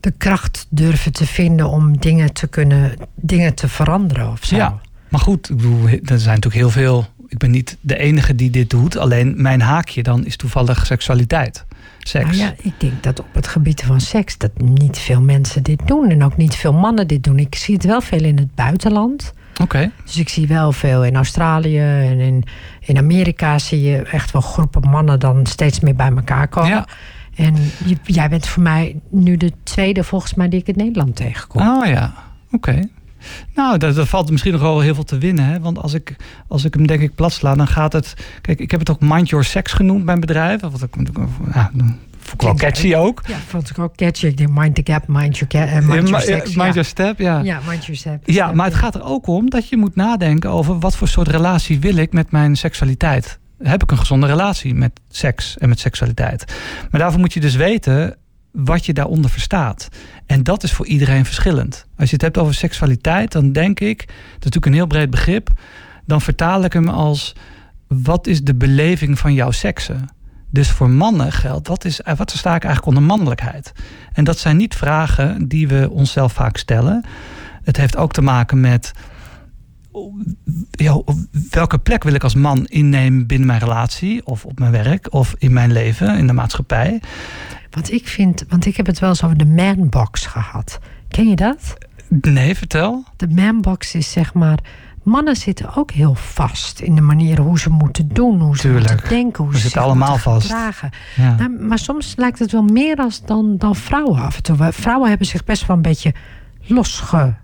de kracht durven te vinden om dingen te kunnen, dingen te veranderen of zo. Ja, maar goed, ik bedoel, er zijn natuurlijk heel veel. Ik ben niet de enige die dit doet. Alleen mijn haakje dan is toevallig seksualiteit. Seks. Nou ja, ik denk dat op het gebied van seks dat niet veel mensen dit doen. En ook niet veel mannen dit doen. Ik zie het wel veel in het buitenland. Oké. Dus ik zie wel veel in Australië en in, in Amerika zie je echt wel groepen mannen dan steeds meer bij elkaar komen. Ja. En jij bent voor mij nu de tweede volgens mij die ik in Nederland tegenkom. Oh ja, oké. Nou, dat, valt misschien nog wel heel veel te winnen. Hè? Want als ik, als ik hem denk ik plat sla, dan gaat het... Kijk, ik heb het ook Mind Your Sex genoemd, mijn bedrijf. Wat ik, ja, vond ik wel catchy ook. Ja, vond ik ook catchy. Ik denk Mind the Gap, Mind Your, uh, mind your Sex. Mind Your Step, ja. Ja, Mind Your Step. Ja, maar het gaat er ook om dat je moet nadenken over... wat voor soort relatie wil ik met mijn seksualiteit heb ik een gezonde relatie met seks en met seksualiteit. Maar daarvoor moet je dus weten wat je daaronder verstaat. En dat is voor iedereen verschillend. Als je het hebt over seksualiteit, dan denk ik, dat is natuurlijk een heel breed begrip, dan vertaal ik hem als wat is de beleving van jouw seksen? Dus voor mannen geldt, wat, is, wat versta ik eigenlijk onder mannelijkheid? En dat zijn niet vragen die we onszelf vaak stellen. Het heeft ook te maken met ja, welke plek wil ik als man innemen binnen mijn relatie of op mijn werk of in mijn leven, in de maatschappij? Wat ik vind, want ik heb het wel eens over de manbox gehad. Ken je dat? Nee, vertel. De manbox is zeg maar. Mannen zitten ook heel vast in de manier hoe ze moeten doen, hoe ze Tuurlijk. moeten denken, hoe ze zitten allemaal vast. Ja. Nou, maar soms lijkt het wel meer als dan, dan vrouwen af en toe. Vrouwen hebben zich best wel een beetje losge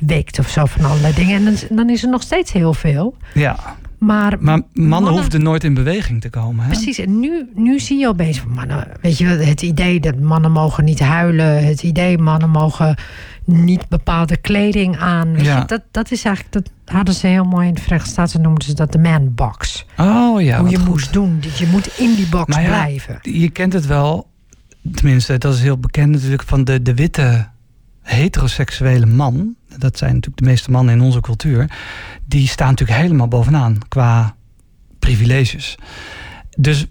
weekt of zo van allerlei dingen. En dan, dan is er nog steeds heel veel. Ja. Maar, maar mannen, hoefden nooit in beweging te komen. Hè? Precies, en nu, nu zie je opeens van mannen, weet je, het idee dat mannen mogen niet huilen, het idee mannen mogen niet bepaalde kleding aan. Weet ja. je, dat, dat is eigenlijk, dat hadden ze heel mooi in de Verenigde Staten, noemden ze dat de man box. Oh ja. Hoe je moest doen, dat je moet in die box blijven. Je kent het wel, tenminste, dat is heel bekend natuurlijk, van de, de witte heteroseksuele man, dat zijn natuurlijk de meeste mannen in onze cultuur, die staan natuurlijk helemaal bovenaan qua privileges. Dus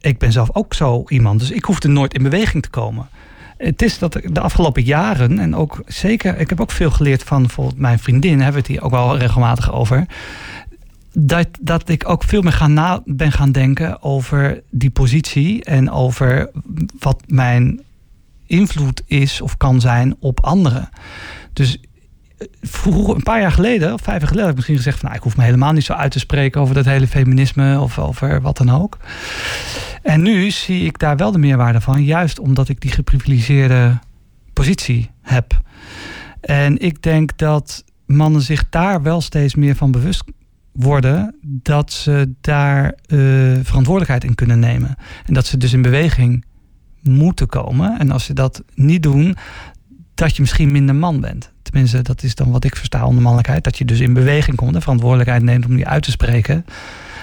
ik ben zelf ook zo iemand, dus ik hoefde nooit in beweging te komen. Het is dat de afgelopen jaren, en ook zeker, ik heb ook veel geleerd van bijvoorbeeld mijn vriendin, hebben we het hier ook wel regelmatig over. Dat, dat ik ook veel meer gaan na, ben gaan denken over die positie en over wat mijn invloed is of kan zijn op anderen. Dus eh, vroeger, een paar jaar geleden, of vijf jaar geleden, heb ik misschien gezegd van nou, ik hoef me helemaal niet zo uit te spreken over dat hele feminisme of over wat dan ook. En nu zie ik daar wel de meerwaarde van, juist omdat ik die geprivilegeerde positie heb. En ik denk dat mannen zich daar wel steeds meer van bewust worden dat ze daar uh, verantwoordelijkheid in kunnen nemen. En dat ze dus in beweging moeten komen. En als ze dat niet doen, dat je misschien minder man bent. Tenminste, dat is dan wat ik versta onder mannelijkheid. Dat je dus in beweging komt en verantwoordelijkheid neemt om die uit te spreken.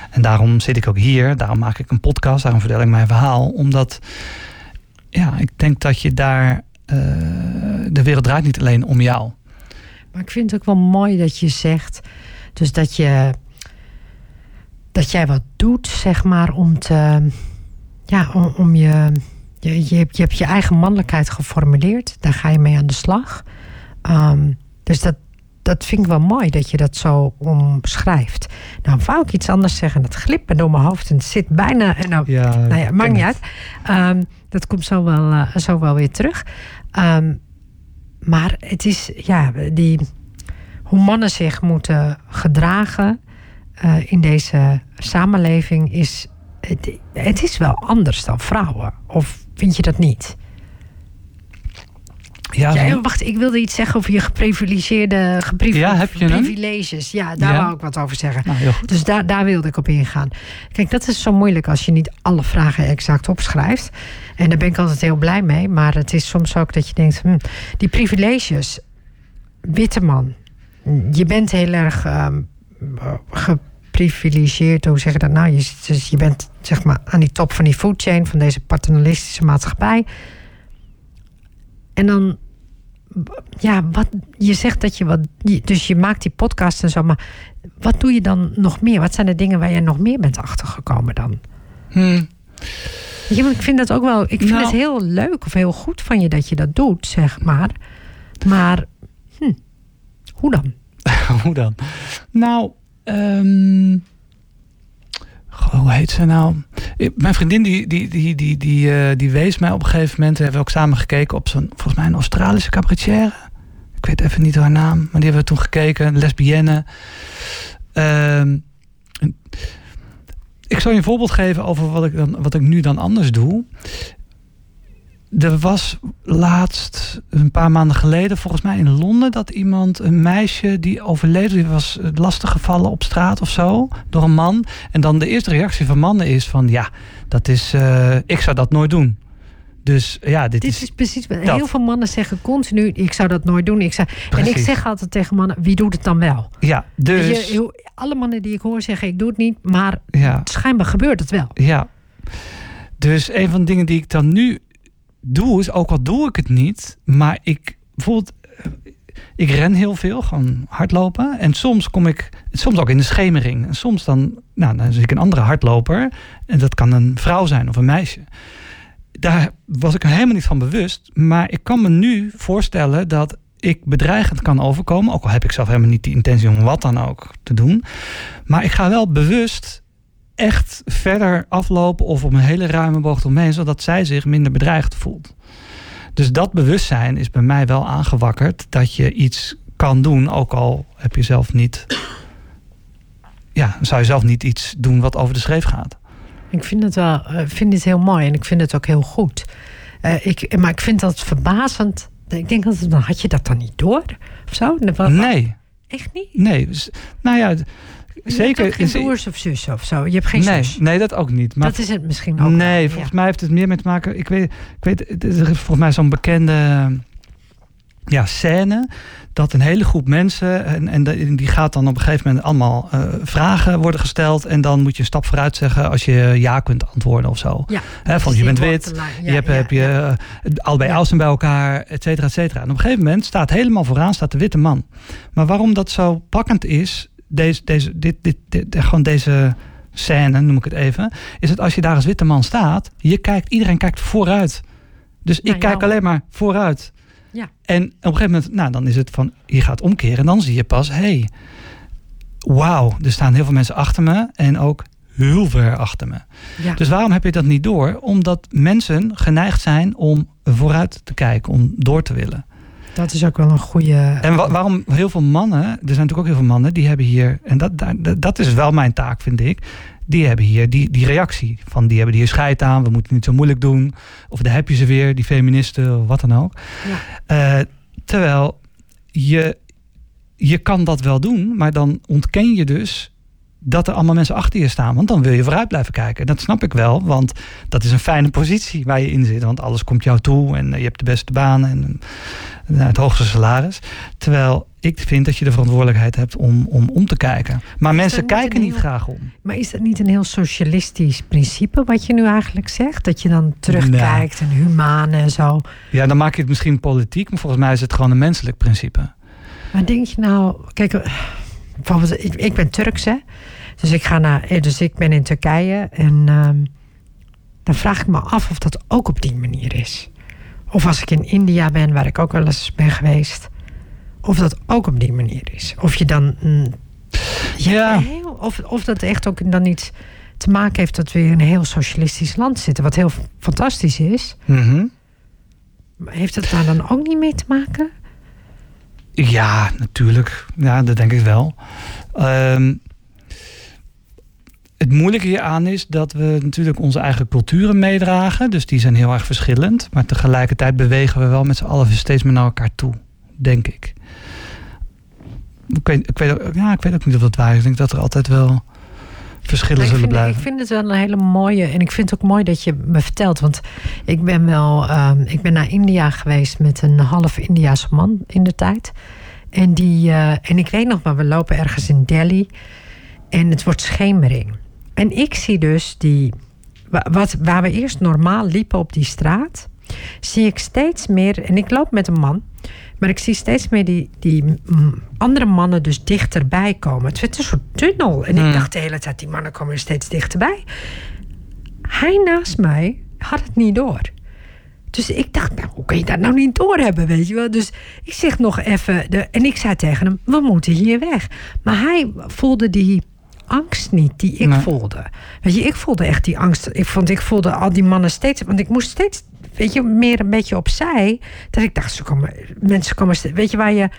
En daarom zit ik ook hier. Daarom maak ik een podcast. Daarom vertel ik mijn verhaal. Omdat, ja, ik denk dat je daar... Uh, de wereld draait niet alleen om jou. Maar ik vind het ook wel mooi dat je zegt... Dus dat je dat jij wat doet, zeg maar, om te ja, om, om je, je, je, hebt, je hebt je eigen mannelijkheid geformuleerd. Daar ga je mee aan de slag. Um, dus dat, dat vind ik wel mooi dat je dat zo omschrijft. Nou, wou ik iets anders zeggen. Dat glipt me door mijn hoofd en het zit bijna. Nou, ja, nou ja, maakt niet uit. Um, dat komt zo wel, uh, zo wel weer terug. Um, maar het is, ja, die, hoe mannen zich moeten gedragen uh, in deze samenleving is. Het, het is wel anders dan vrouwen. Of vind je dat niet? Ja, ja, wacht, ik wilde iets zeggen over je geprivilegeerde ja, heb je privileges. Ja, daar ja. wou ik wat over zeggen. Nou, dus daar, daar wilde ik op ingaan. Kijk, dat is zo moeilijk als je niet alle vragen exact opschrijft. En daar ben ik altijd heel blij mee. Maar het is soms ook dat je denkt, hm, die privileges, witte man, je bent heel erg um, geprivilegeerd. Hoe zeg je dat nou? Je, dus je bent zeg maar aan die top van die food chain, van deze paternalistische maatschappij. En dan, ja, wat, je zegt dat je wat, dus je maakt die podcast en zo, maar wat doe je dan nog meer? Wat zijn de dingen waar je nog meer bent achtergekomen dan? Hmm. Ja, ik vind dat ook wel, ik vind nou. het heel leuk of heel goed van je dat je dat doet, zeg maar. Maar, hm, hoe dan? hoe dan? Nou, um, hoe heet ze nou? Mijn vriendin die, die, die, die, die, uh, die wees mij op een gegeven moment. We hebben ook samen gekeken op zo'n, volgens mij een Australische cabaretière. Ik weet even niet haar naam, maar die hebben we toen gekeken. Een lesbienne. Uh, ik zal je een voorbeeld geven over wat ik, dan, wat ik nu dan anders doe. Er was laatst, een paar maanden geleden, volgens mij in Londen, dat iemand, een meisje die overleden, die was lastiggevallen op straat of zo, door een man. En dan de eerste reactie van mannen is van, ja, dat is, uh, ik zou dat nooit doen. Dus ja, dit, dit is, precies. Dat. Heel veel mannen zeggen continu: ik zou dat nooit doen. Ik zou, en ik zeg altijd tegen mannen: wie doet het dan wel? Ja, dus. Je, alle mannen die ik hoor zeggen: ik doe het niet, maar ja. schijnbaar gebeurt het wel. Ja. Dus een van de dingen die ik dan nu doe, is ook al doe ik het niet, maar ik bijvoorbeeld, ik ren heel veel, gewoon hardlopen. En soms kom ik, soms ook in de schemering. En soms dan, nou, dan zie ik een andere hardloper. En dat kan een vrouw zijn of een meisje. Daar was ik helemaal niet van bewust. Maar ik kan me nu voorstellen dat ik bedreigend kan overkomen. Ook al heb ik zelf helemaal niet die intentie om wat dan ook te doen. Maar ik ga wel bewust echt verder aflopen of op een hele ruime bocht omheen, zodat zij zich minder bedreigd voelt. Dus dat bewustzijn is bij mij wel aangewakkerd dat je iets kan doen, ook al heb je zelf niet, ja, zou je zelf niet iets doen wat over de schreef gaat. Ik vind het wel, uh, vind het heel mooi en ik vind het ook heel goed. Uh, ik, maar ik vind dat verbazend. Ik denk dat dan had je dat dan niet door of zo? Nee. Echt niet? Nee. Dus, nou ja, Zeker. Hebt geen broers of zus of zo. Je hebt geen nee, zus. Nee, dat ook niet. Maar dat is het misschien ook. Nee, volgens mij heeft het meer mee te maken. Ik weet, ik weet het is volgens mij zo'n bekende ja, scène. Dat een hele groep mensen. En, en die gaat dan op een gegeven moment allemaal uh, vragen worden gesteld. En dan moet je een stap vooruit zeggen als je ja kunt antwoorden of zo. Ja, He, van je bent wit. Ja, je hebt, ja, heb je allebei ja. ouders bij elkaar, et cetera, et cetera. En op een gegeven moment staat helemaal vooraan staat de witte man. Maar waarom dat zo pakkend is, deze, deze, dit, dit, dit, gewoon deze scène, noem ik het even, is het als je daar als witte man staat, je kijkt, iedereen kijkt vooruit. Dus ik kijk alleen maar vooruit. Ja. En op een gegeven moment, nou, dan is het van, je gaat omkeren en dan zie je pas, hey, wauw, er staan heel veel mensen achter me en ook heel ver achter me. Ja. Dus waarom heb je dat niet door? Omdat mensen geneigd zijn om vooruit te kijken, om door te willen. Dat is ook wel een goede. En waarom heel veel mannen, er zijn natuurlijk ook heel veel mannen, die hebben hier, en dat, dat, dat is wel mijn taak, vind ik. Die hebben hier die, die reactie van die hebben hier scheid aan, we moeten niet zo moeilijk doen. Of daar heb je ze weer, die feministen, of wat dan ook. Ja. Uh, terwijl je, je kan dat wel doen, maar dan ontken je dus dat er allemaal mensen achter je staan. Want dan wil je vooruit blijven kijken. Dat snap ik wel, want dat is een fijne positie waar je in zit. Want alles komt jou toe en je hebt de beste baan en het hoogste salaris. Terwijl ik vind dat je de verantwoordelijkheid hebt om om, om te kijken. Maar mensen kijken niet, graag om. Maar is dat niet een heel socialistisch principe wat je nu eigenlijk zegt? Dat je dan terugkijkt en humane en zo. Ja, dan maak je het misschien politiek, maar volgens mij is het gewoon een menselijk principe. Maar denk je nou, kijk bijvoorbeeld, ik, ik ben Turks, hè. Dus ik, ga naar, eh, dus ik ben in Turkije en ehm, dan vraag ik me af of dat ook op die manier is. Of als ik in India ben, waar ik ook wel eens ben geweest, of dat ook op die manier is. Of je dan. mm, Ja. of, of dat echt ook dan iets te maken heeft dat we in een heel socialistisch land zitten, wat heel fantastisch is. Mhm. Heeft het daar dan ook niet mee te maken? Ja, natuurlijk. Ja, dat denk ik wel. Ehm, het moeilijke hieraan is dat we natuurlijk onze eigen culturen meedragen. Dus die zijn heel erg verschillend. Maar tegelijkertijd bewegen we wel met z'n allen steeds meer naar elkaar toe, denk ik. Ik weet, ik weet, ook- ja, ik weet ook niet of dat waar is. Ik denk dat er altijd wel verschillen ik, zullen vind, ik blijven. vind het wel een hele mooie. En ik vind het ook mooi dat je me vertelt. Want ik ben wel. ehm, ik ben naar India geweest met een half Indiaanse man in de tijd. En, die, eh, en ik weet nog maar, we lopen ergens in Delhi. En het wordt schemering. En ik zie dus die. wa- Wat, waar we eerst normaal liepen op die straat. Zie ik steeds meer. En ik loop met een man. Maar ik zie steeds meer die, die andere mannen dus dichterbij komen. Het werd een soort tunnel. En Hmm. ik dacht de hele tijd, die mannen komen er steeds dichterbij. Hij naast mij had het niet door. Dus ik dacht, nou, hoe kan je dat nou niet doorhebben, weet je wel? Dus ik zeg nog even, de, en ik zei tegen hem, we moeten hier weg. Maar hij voelde die angst niet die ik Nee. voelde. Weet je, ik voelde echt die angst. Ik, vond, ik voelde al die mannen steeds, want ik moest steeds, weet je, meer een beetje opzij. Dat ik dacht, ze komen, mensen komen, weet je waar je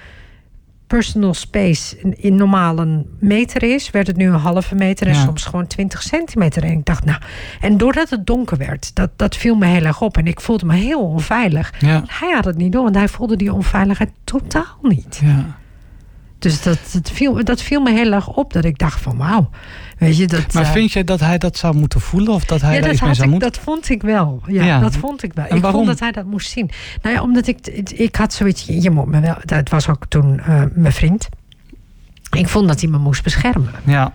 personal space in, in normaal een meter is, werd het nu een halve meter en Ja. soms gewoon 20 centimeter. En ik dacht, nou, en doordat het donker werd, dat, dat viel me heel erg op. En ik voelde me heel onveilig. Ja, Hij had het niet door, want hij voelde die onveiligheid totaal niet. ja. Dus dat, dat, viel, dat viel me heel erg op, dat ik dacht van wauw. Weet je, dat... Maar eh, vind jij dat hij dat zou moeten voelen? Of dat hij ja, daar dat, iets mee zou ik, moeten? dat vond ik wel. Ja, Ja. dat vond ik wel. En ik waarom? vond dat hij dat moest zien. Nou ja, omdat ik, ik had zoiets, je moet me wel, dat was ook toen eh, mijn vriend. Ik vond dat hij me moest beschermen. Ja,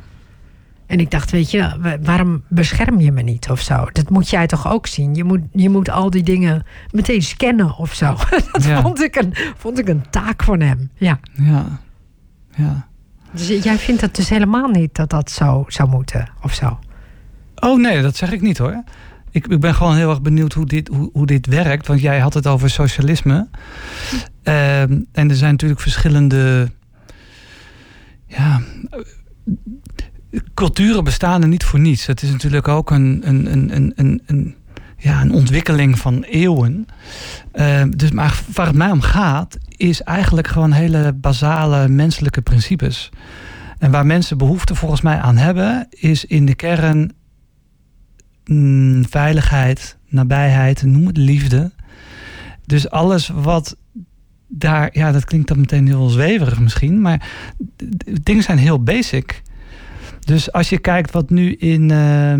En ik dacht, weet je, wa- waarom bescherm je me niet of zo? Dat moet jij toch ook zien? Je moet, je moet al die dingen meteen scannen of zo. Dat Ja. vond, ik een, vond ik een taak van hem. Ja. ja, ja. Dus jij vindt het dus helemaal niet dat dat zo zou moeten of zo? Oh nee, dat zeg ik niet hoor. Ik, ik ben gewoon heel erg benieuwd hoe dit, hoe, hoe dit werkt. Want jij had het over socialisme. Ehm, en er zijn natuurlijk verschillende. Ja. Culturen bestaan er niet voor niets. Het is natuurlijk ook een, een, een, een, een, ja, een ontwikkeling van eeuwen. Ehm, dus, maar waar het mij om gaat, is eigenlijk gewoon hele basale menselijke principes. En waar mensen behoefte volgens mij aan hebben, is in de kern mm, veiligheid, nabijheid, noem het liefde. Dus alles wat daar, ja, dat klinkt dan meteen heel zweverig misschien, maar dingen zijn heel basic. Dus als je kijkt wat nu in eh,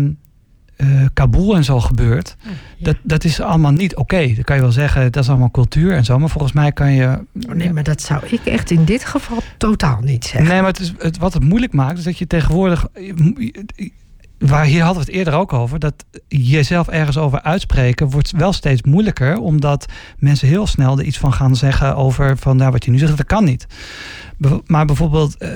Kabul en zo gebeurt, dat, dat is allemaal niet oké. Dan kan je wel zeggen, dat is allemaal cultuur en zo, maar volgens mij kan je. Oh, nee, maar dat zou ik echt in dit geval totaal niet zeggen. Nee, maar het is, het, wat het moeilijk maakt, is dat je tegenwoordig. Waar hier hadden we het eerder ook over, dat jezelf ergens over uitspreken wordt wel steeds moeilijker, omdat mensen heel snel er iets van gaan zeggen over van nou, wat je nu zegt, dat kan niet. Maar bijvoorbeeld, eh,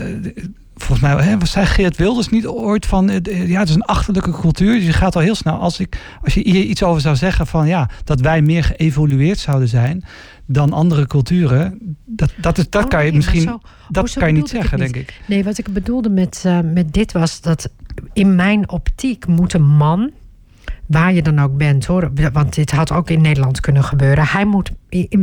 volgens mij, hè, zei Geert Wilders niet ooit van, eh, ja, het is een achterlijke cultuur. Dus je gaat al heel snel, als, ik, als je hier iets over zou zeggen van ja, dat wij meer geëvolueerd zouden zijn dan andere culturen, dat, dat, is, dat Oh, kan je nee, misschien, zo- dat oh, kan je niet ik zeggen, denk ik. Nee, wat ik bedoelde met, eh, met dit was dat in mijn optiek moet een man, waar je dan ook bent hoor, want dit had ook in Nederland kunnen gebeuren, hij moet,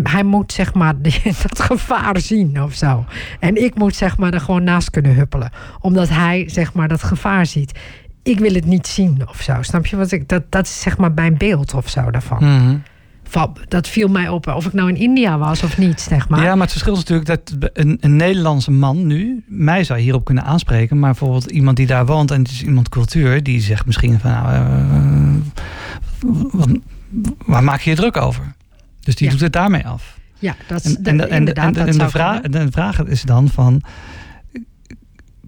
hij moet zeg maar dat gevaar zien of zo. En ik moet zeg maar er gewoon naast kunnen huppelen, omdat hij zeg maar dat gevaar ziet. Ik wil het niet zien of zo. Snap je wat ik? Dat, dat is zeg maar mijn beeld of zo daarvan. Van- Dat viel mij op. Of ik nou in India was of niet, zeg maar. Ja, maar het verschil is natuurlijk dat een, een Nederlandse man nu mij zou hierop kunnen aanspreken. Maar bijvoorbeeld iemand die daar woont en het is iemand cultuur, die zegt misschien van nou, eh, wat, waar maak je je druk over? Dus die Ja. doet het daarmee af. Ja, dat, En, dat, en, de- en, en, de- en vraag, de vraag is dan van,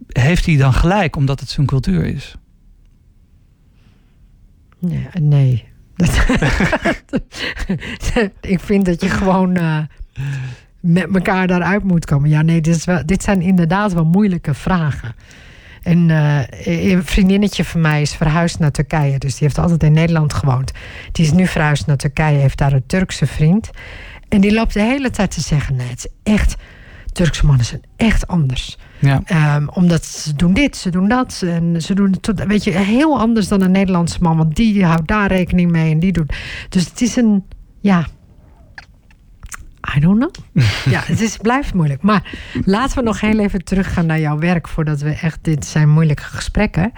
heeft hij dan gelijk omdat het zijn cultuur is? Nee. nee. Ik vind dat je gewoon. eh, met elkaar daaruit moet komen. Ja, nee, dit, is wel, dit zijn inderdaad wel moeilijke vragen. En uh, een vriendinnetje van mij is verhuisd naar Turkije. Dus die heeft altijd in Nederland gewoond. Die is nu verhuisd naar Turkije, heeft daar een Turkse vriend. En die loopt de hele tijd te zeggen: het is echt. Turkse mannen zijn echt anders. Ja. Um, omdat ze doen dit, ze doen dat. En ze doen het, weet je, heel anders dan een Nederlandse man. Want die houdt daar rekening mee en die doet. Dus het is een, ja, I don't know. ja, het is, blijft moeilijk. Maar laten we nog heel even teruggaan naar jouw werk voordat we echt. Dit zijn moeilijke gesprekken.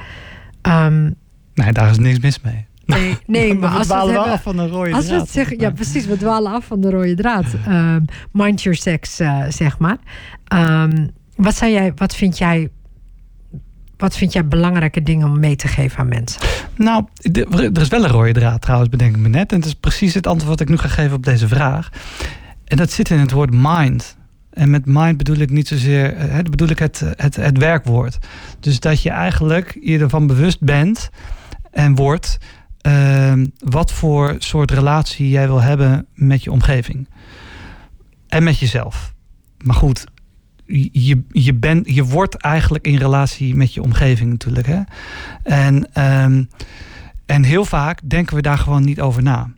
Um, nee, daar is niks mis mee. Nee, nee maar, als we dwalen we af van de rode als draad. We zeggen, ja, precies, we dwalen af van de rode draad. Um, mind your sex, uh, zeg maar. Um, wat, jij, wat vind jij wat vind jij belangrijke dingen om mee te geven aan mensen? Nou, er is wel een rode draad trouwens, bedenk ik me net. En het is precies het antwoord wat ik nu ga geven op deze vraag. En dat zit in het woord mind. En met mind bedoel ik niet zozeer, eh, bedoel ik het, het, het werkwoord. Dus dat je eigenlijk je ervan bewust bent en wordt uh, wat voor soort relatie jij wil hebben met je omgeving. En met jezelf. Maar goed, je, je, bent, je wordt eigenlijk in relatie met je omgeving natuurlijk. Hè? En, um, en heel vaak denken we daar gewoon niet over na.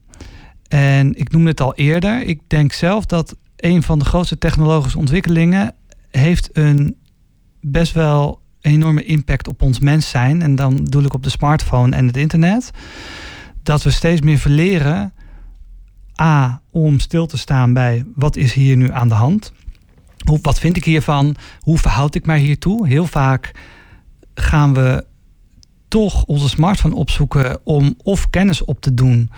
En ik noemde het al eerder. Ik denk zelf dat een van de grootste technologische ontwikkelingen heeft een best wel enorme impact op ons mens zijn. En dan doe ik op de smartphone en het internet. Dat we steeds meer verleren. A, om stil te staan bij wat is hier nu aan de hand. Hoe, wat vind ik hiervan? Hoe verhoud ik mij hiertoe? Heel vaak gaan we toch onze smartphone opzoeken om of kennis op te doen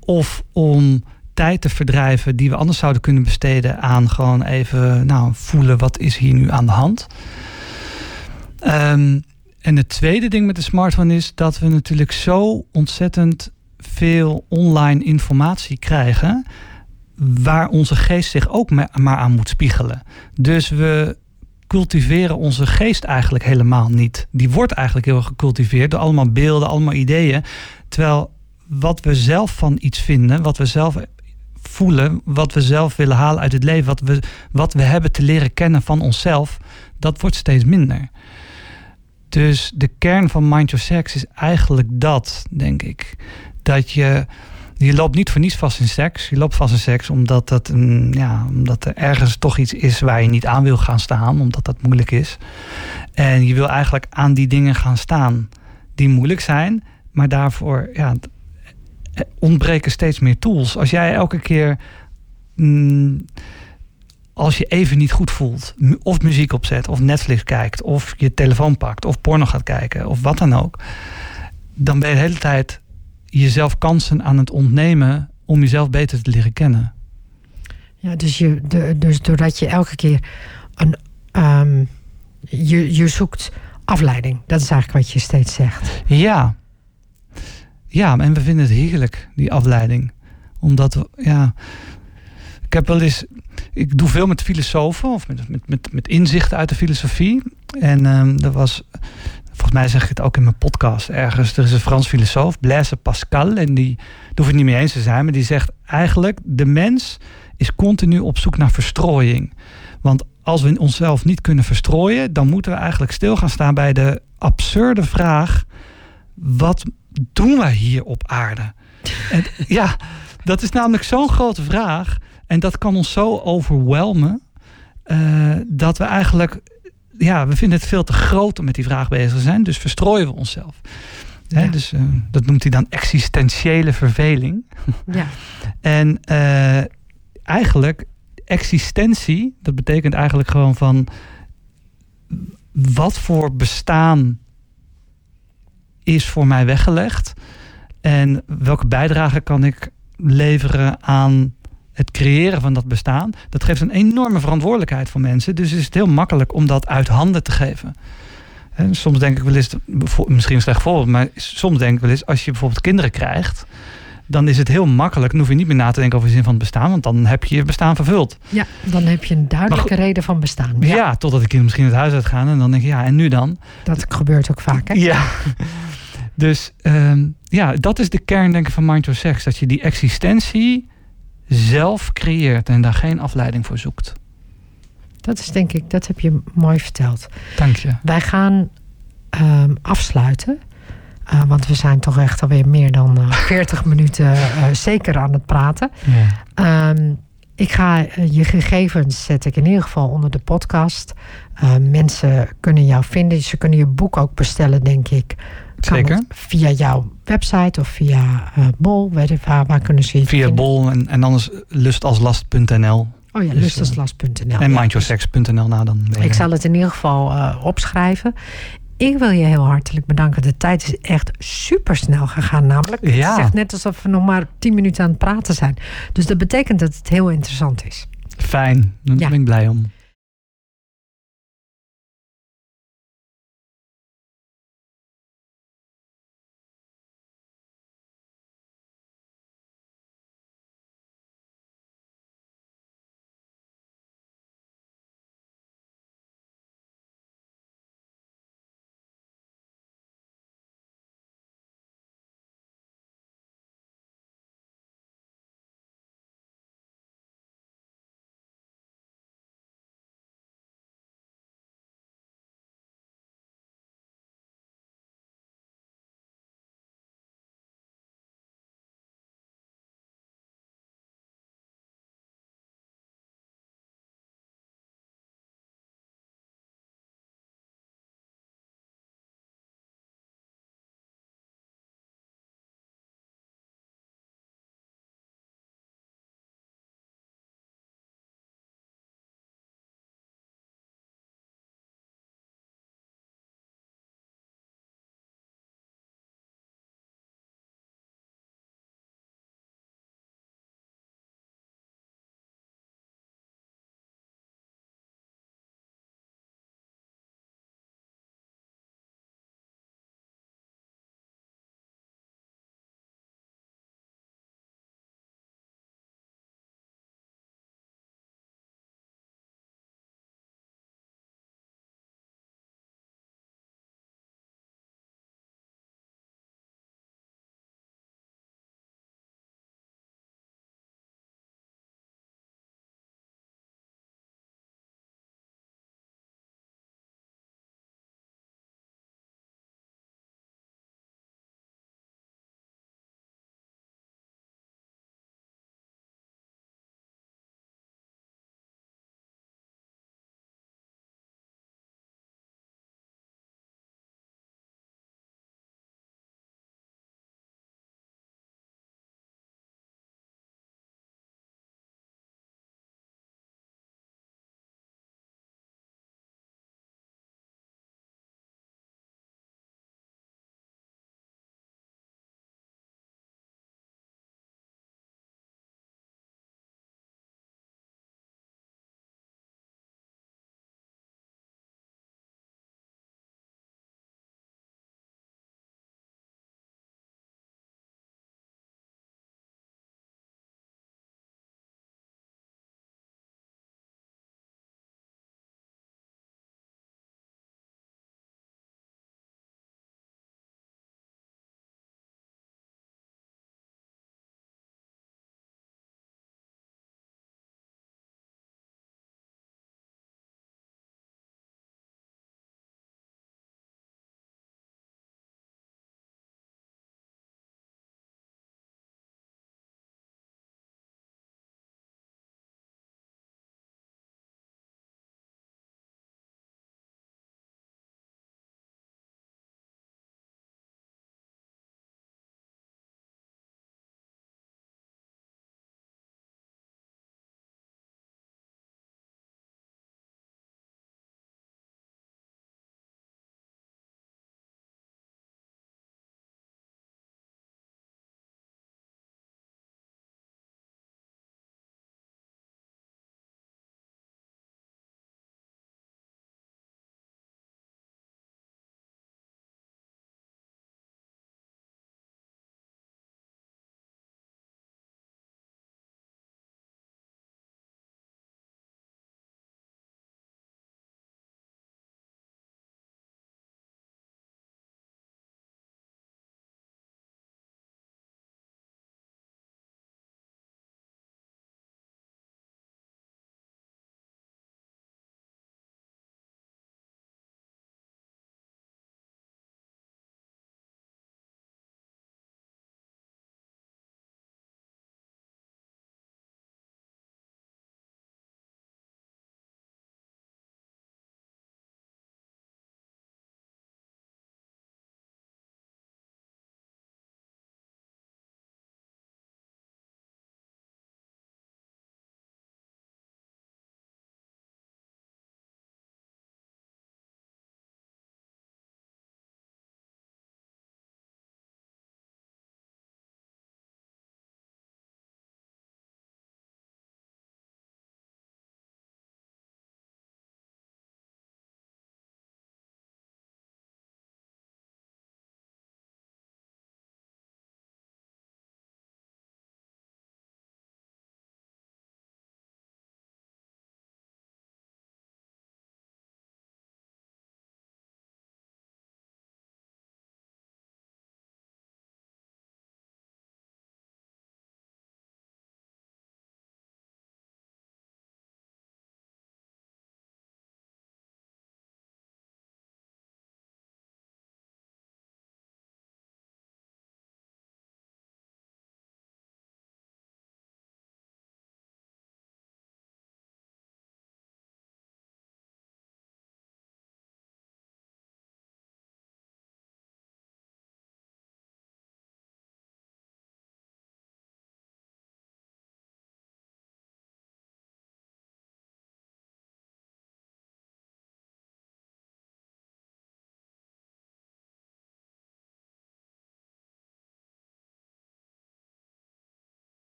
of om tijd te verdrijven die we anders zouden kunnen besteden aan gewoon even nou, voelen wat is hier nu aan de hand. Um, en het tweede ding met de smartphone is dat we natuurlijk zo ontzettend veel online informatie krijgen. Waar onze geest zich ook maar aan moet spiegelen. Dus we cultiveren onze geest eigenlijk helemaal niet. Die wordt eigenlijk heel gecultiveerd door allemaal beelden, allemaal ideeën. Terwijl wat we zelf van iets vinden, wat we zelf voelen, wat we zelf willen halen uit het leven, wat we, wat we hebben te leren kennen van onszelf, dat wordt steeds minder. Dus de kern van Mind Your Sex is eigenlijk dat, denk ik. Dat je, je loopt niet voor niets vast in seks. Je loopt vast in seks omdat, dat ja, omdat er ergens toch iets is waar je niet aan wil gaan staan, omdat dat moeilijk is. En je wil eigenlijk aan die dingen gaan staan die moeilijk zijn, maar daarvoor, ja, ontbreken steeds meer tools. Als jij elke keer. Mm, als je even niet goed voelt, of muziek opzet, of Netflix kijkt, of je telefoon pakt, of porno gaat kijken, of wat dan ook, dan ben je de hele tijd jezelf kansen aan het ontnemen om jezelf beter te leren kennen. Ja, dus, je, de, dus doordat je elke keer een. Um, je, je zoekt afleiding. Dat is eigenlijk wat je steeds zegt. Ja, ja, en we vinden het heerlijk, die afleiding. Omdat ja. Ik heb wel eens. Ik doe veel met filosofen of met, met, met, met inzichten uit de filosofie. En um, er was. Volgens mij zeg ik het ook in mijn podcast ergens. Er is een Frans filosoof, Blaise Pascal. En die. Daar hoef het niet mee eens te zijn. Maar die zegt eigenlijk. De mens is continu op zoek naar verstrooiing. Want als we onszelf niet kunnen verstrooien. dan moeten we eigenlijk stil gaan staan bij de absurde vraag. Wat doen wij hier op aarde? En, ja, dat is namelijk zo'n grote vraag. En dat kan ons zo overwelmen. Uh, dat we eigenlijk, ja, we vinden het veel te groot om met die vraag bezig te zijn. Dus verstrooien we onszelf. Ja. dus uh, dat noemt hij dan existentiële verveling. Ja. en uh, eigenlijk, existentie, dat betekent eigenlijk gewoon van wat voor bestaan is voor mij weggelegd. En welke bijdrage kan ik leveren aan het creëren van dat bestaan? Dat geeft een enorme verantwoordelijkheid voor mensen. Dus is het heel makkelijk om dat uit handen te geven. En soms denk ik wel eens, misschien een slecht voorbeeld, maar soms denk ik wel eens, als je bijvoorbeeld kinderen krijgt, dan is het heel makkelijk. Dan hoef je niet meer na te denken over de zin van het bestaan, want dan heb je je bestaan vervuld. Ja, dan heb je een duidelijke reden van bestaan. Ja. ja, totdat de kinderen misschien het huis uitgaan en dan denk je, ja, en nu dan? Dat gebeurt ook vaak, hè? Ja. Dus um, ja, dat is de kern denk ik van Mind Your Sex. Dat je die existentie zelf creëert en daar geen afleiding voor zoekt. dat is denk ik, dat heb je mooi verteld. Dank je. Wij gaan ehm, afsluiten. Uh, want we zijn toch echt alweer meer dan uh, 40 minuten uh, zeker aan het praten. Ja. Um, ik ga je gegevens zet ik in ieder geval onder de podcast. mensen kunnen jou vinden. Ze kunnen je boek ook bestellen, denk ik. Zeker. Via jouw website of via Bol. Waar, waar kunnen ze je Via vinden? Bol en, en anders lustalslast.nl. Oh ja, Dus, lustalslast.nl. En ja. mindyoursex.nl. Nou, dan Ik zal het in ieder geval uh, opschrijven. Ik wil je heel hartelijk bedanken. De tijd is echt super snel gegaan. Namelijk, Ja. het is echt net alsof we nog maar 10 minuten aan het praten zijn. Dus dat betekent dat het heel interessant is. Fijn, daar Ja. ben ik blij om.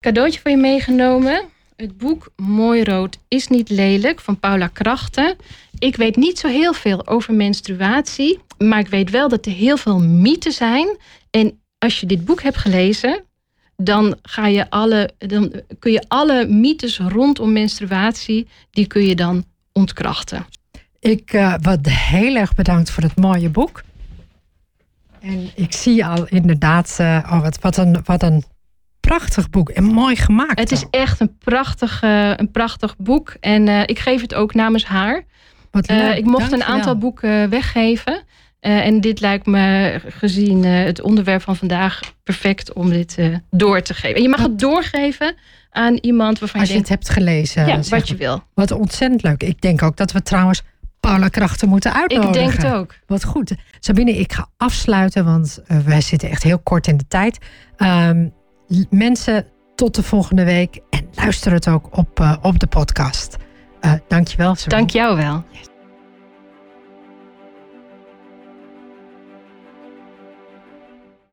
Cadeautje voor je meegenomen. Het boek Mooi Rood is niet lelijk van Paula Krachten. Ik weet niet zo heel veel over menstruatie, maar ik weet wel dat er heel veel mythes zijn. En als je dit boek hebt gelezen, dan, ga je alle, dan kun je alle mythes rondom menstruatie, die kun je dan ontkrachten. Ik uh, word heel erg bedankt voor het mooie boek. En ik zie al inderdaad, uh, oh, wat, wat, een, wat een prachtig boek en mooi gemaakt. Het is echt een prachtig, uh, een prachtig boek. En ik geef het ook namens haar. Wat leuk, ik mocht een aantal boeken weggeven. Uh, en dit lijkt me, gezien het onderwerp van vandaag, perfect om dit door te geven. En je mag het doorgeven aan iemand waarvan Als je, je het hebt gelezen. Ja, wat je wil. Wat ontzettend leuk. Ik denk ook dat we trouwens Paula Krachten moeten uitnodigen. Ik denk het ook. Wat goed. Sabine, ik ga afsluiten, want wij zitten echt heel kort in de tijd. Um, mensen, tot de volgende week. En luister het ook op, op de podcast. dankjewel, Sabine. Dank jou wel.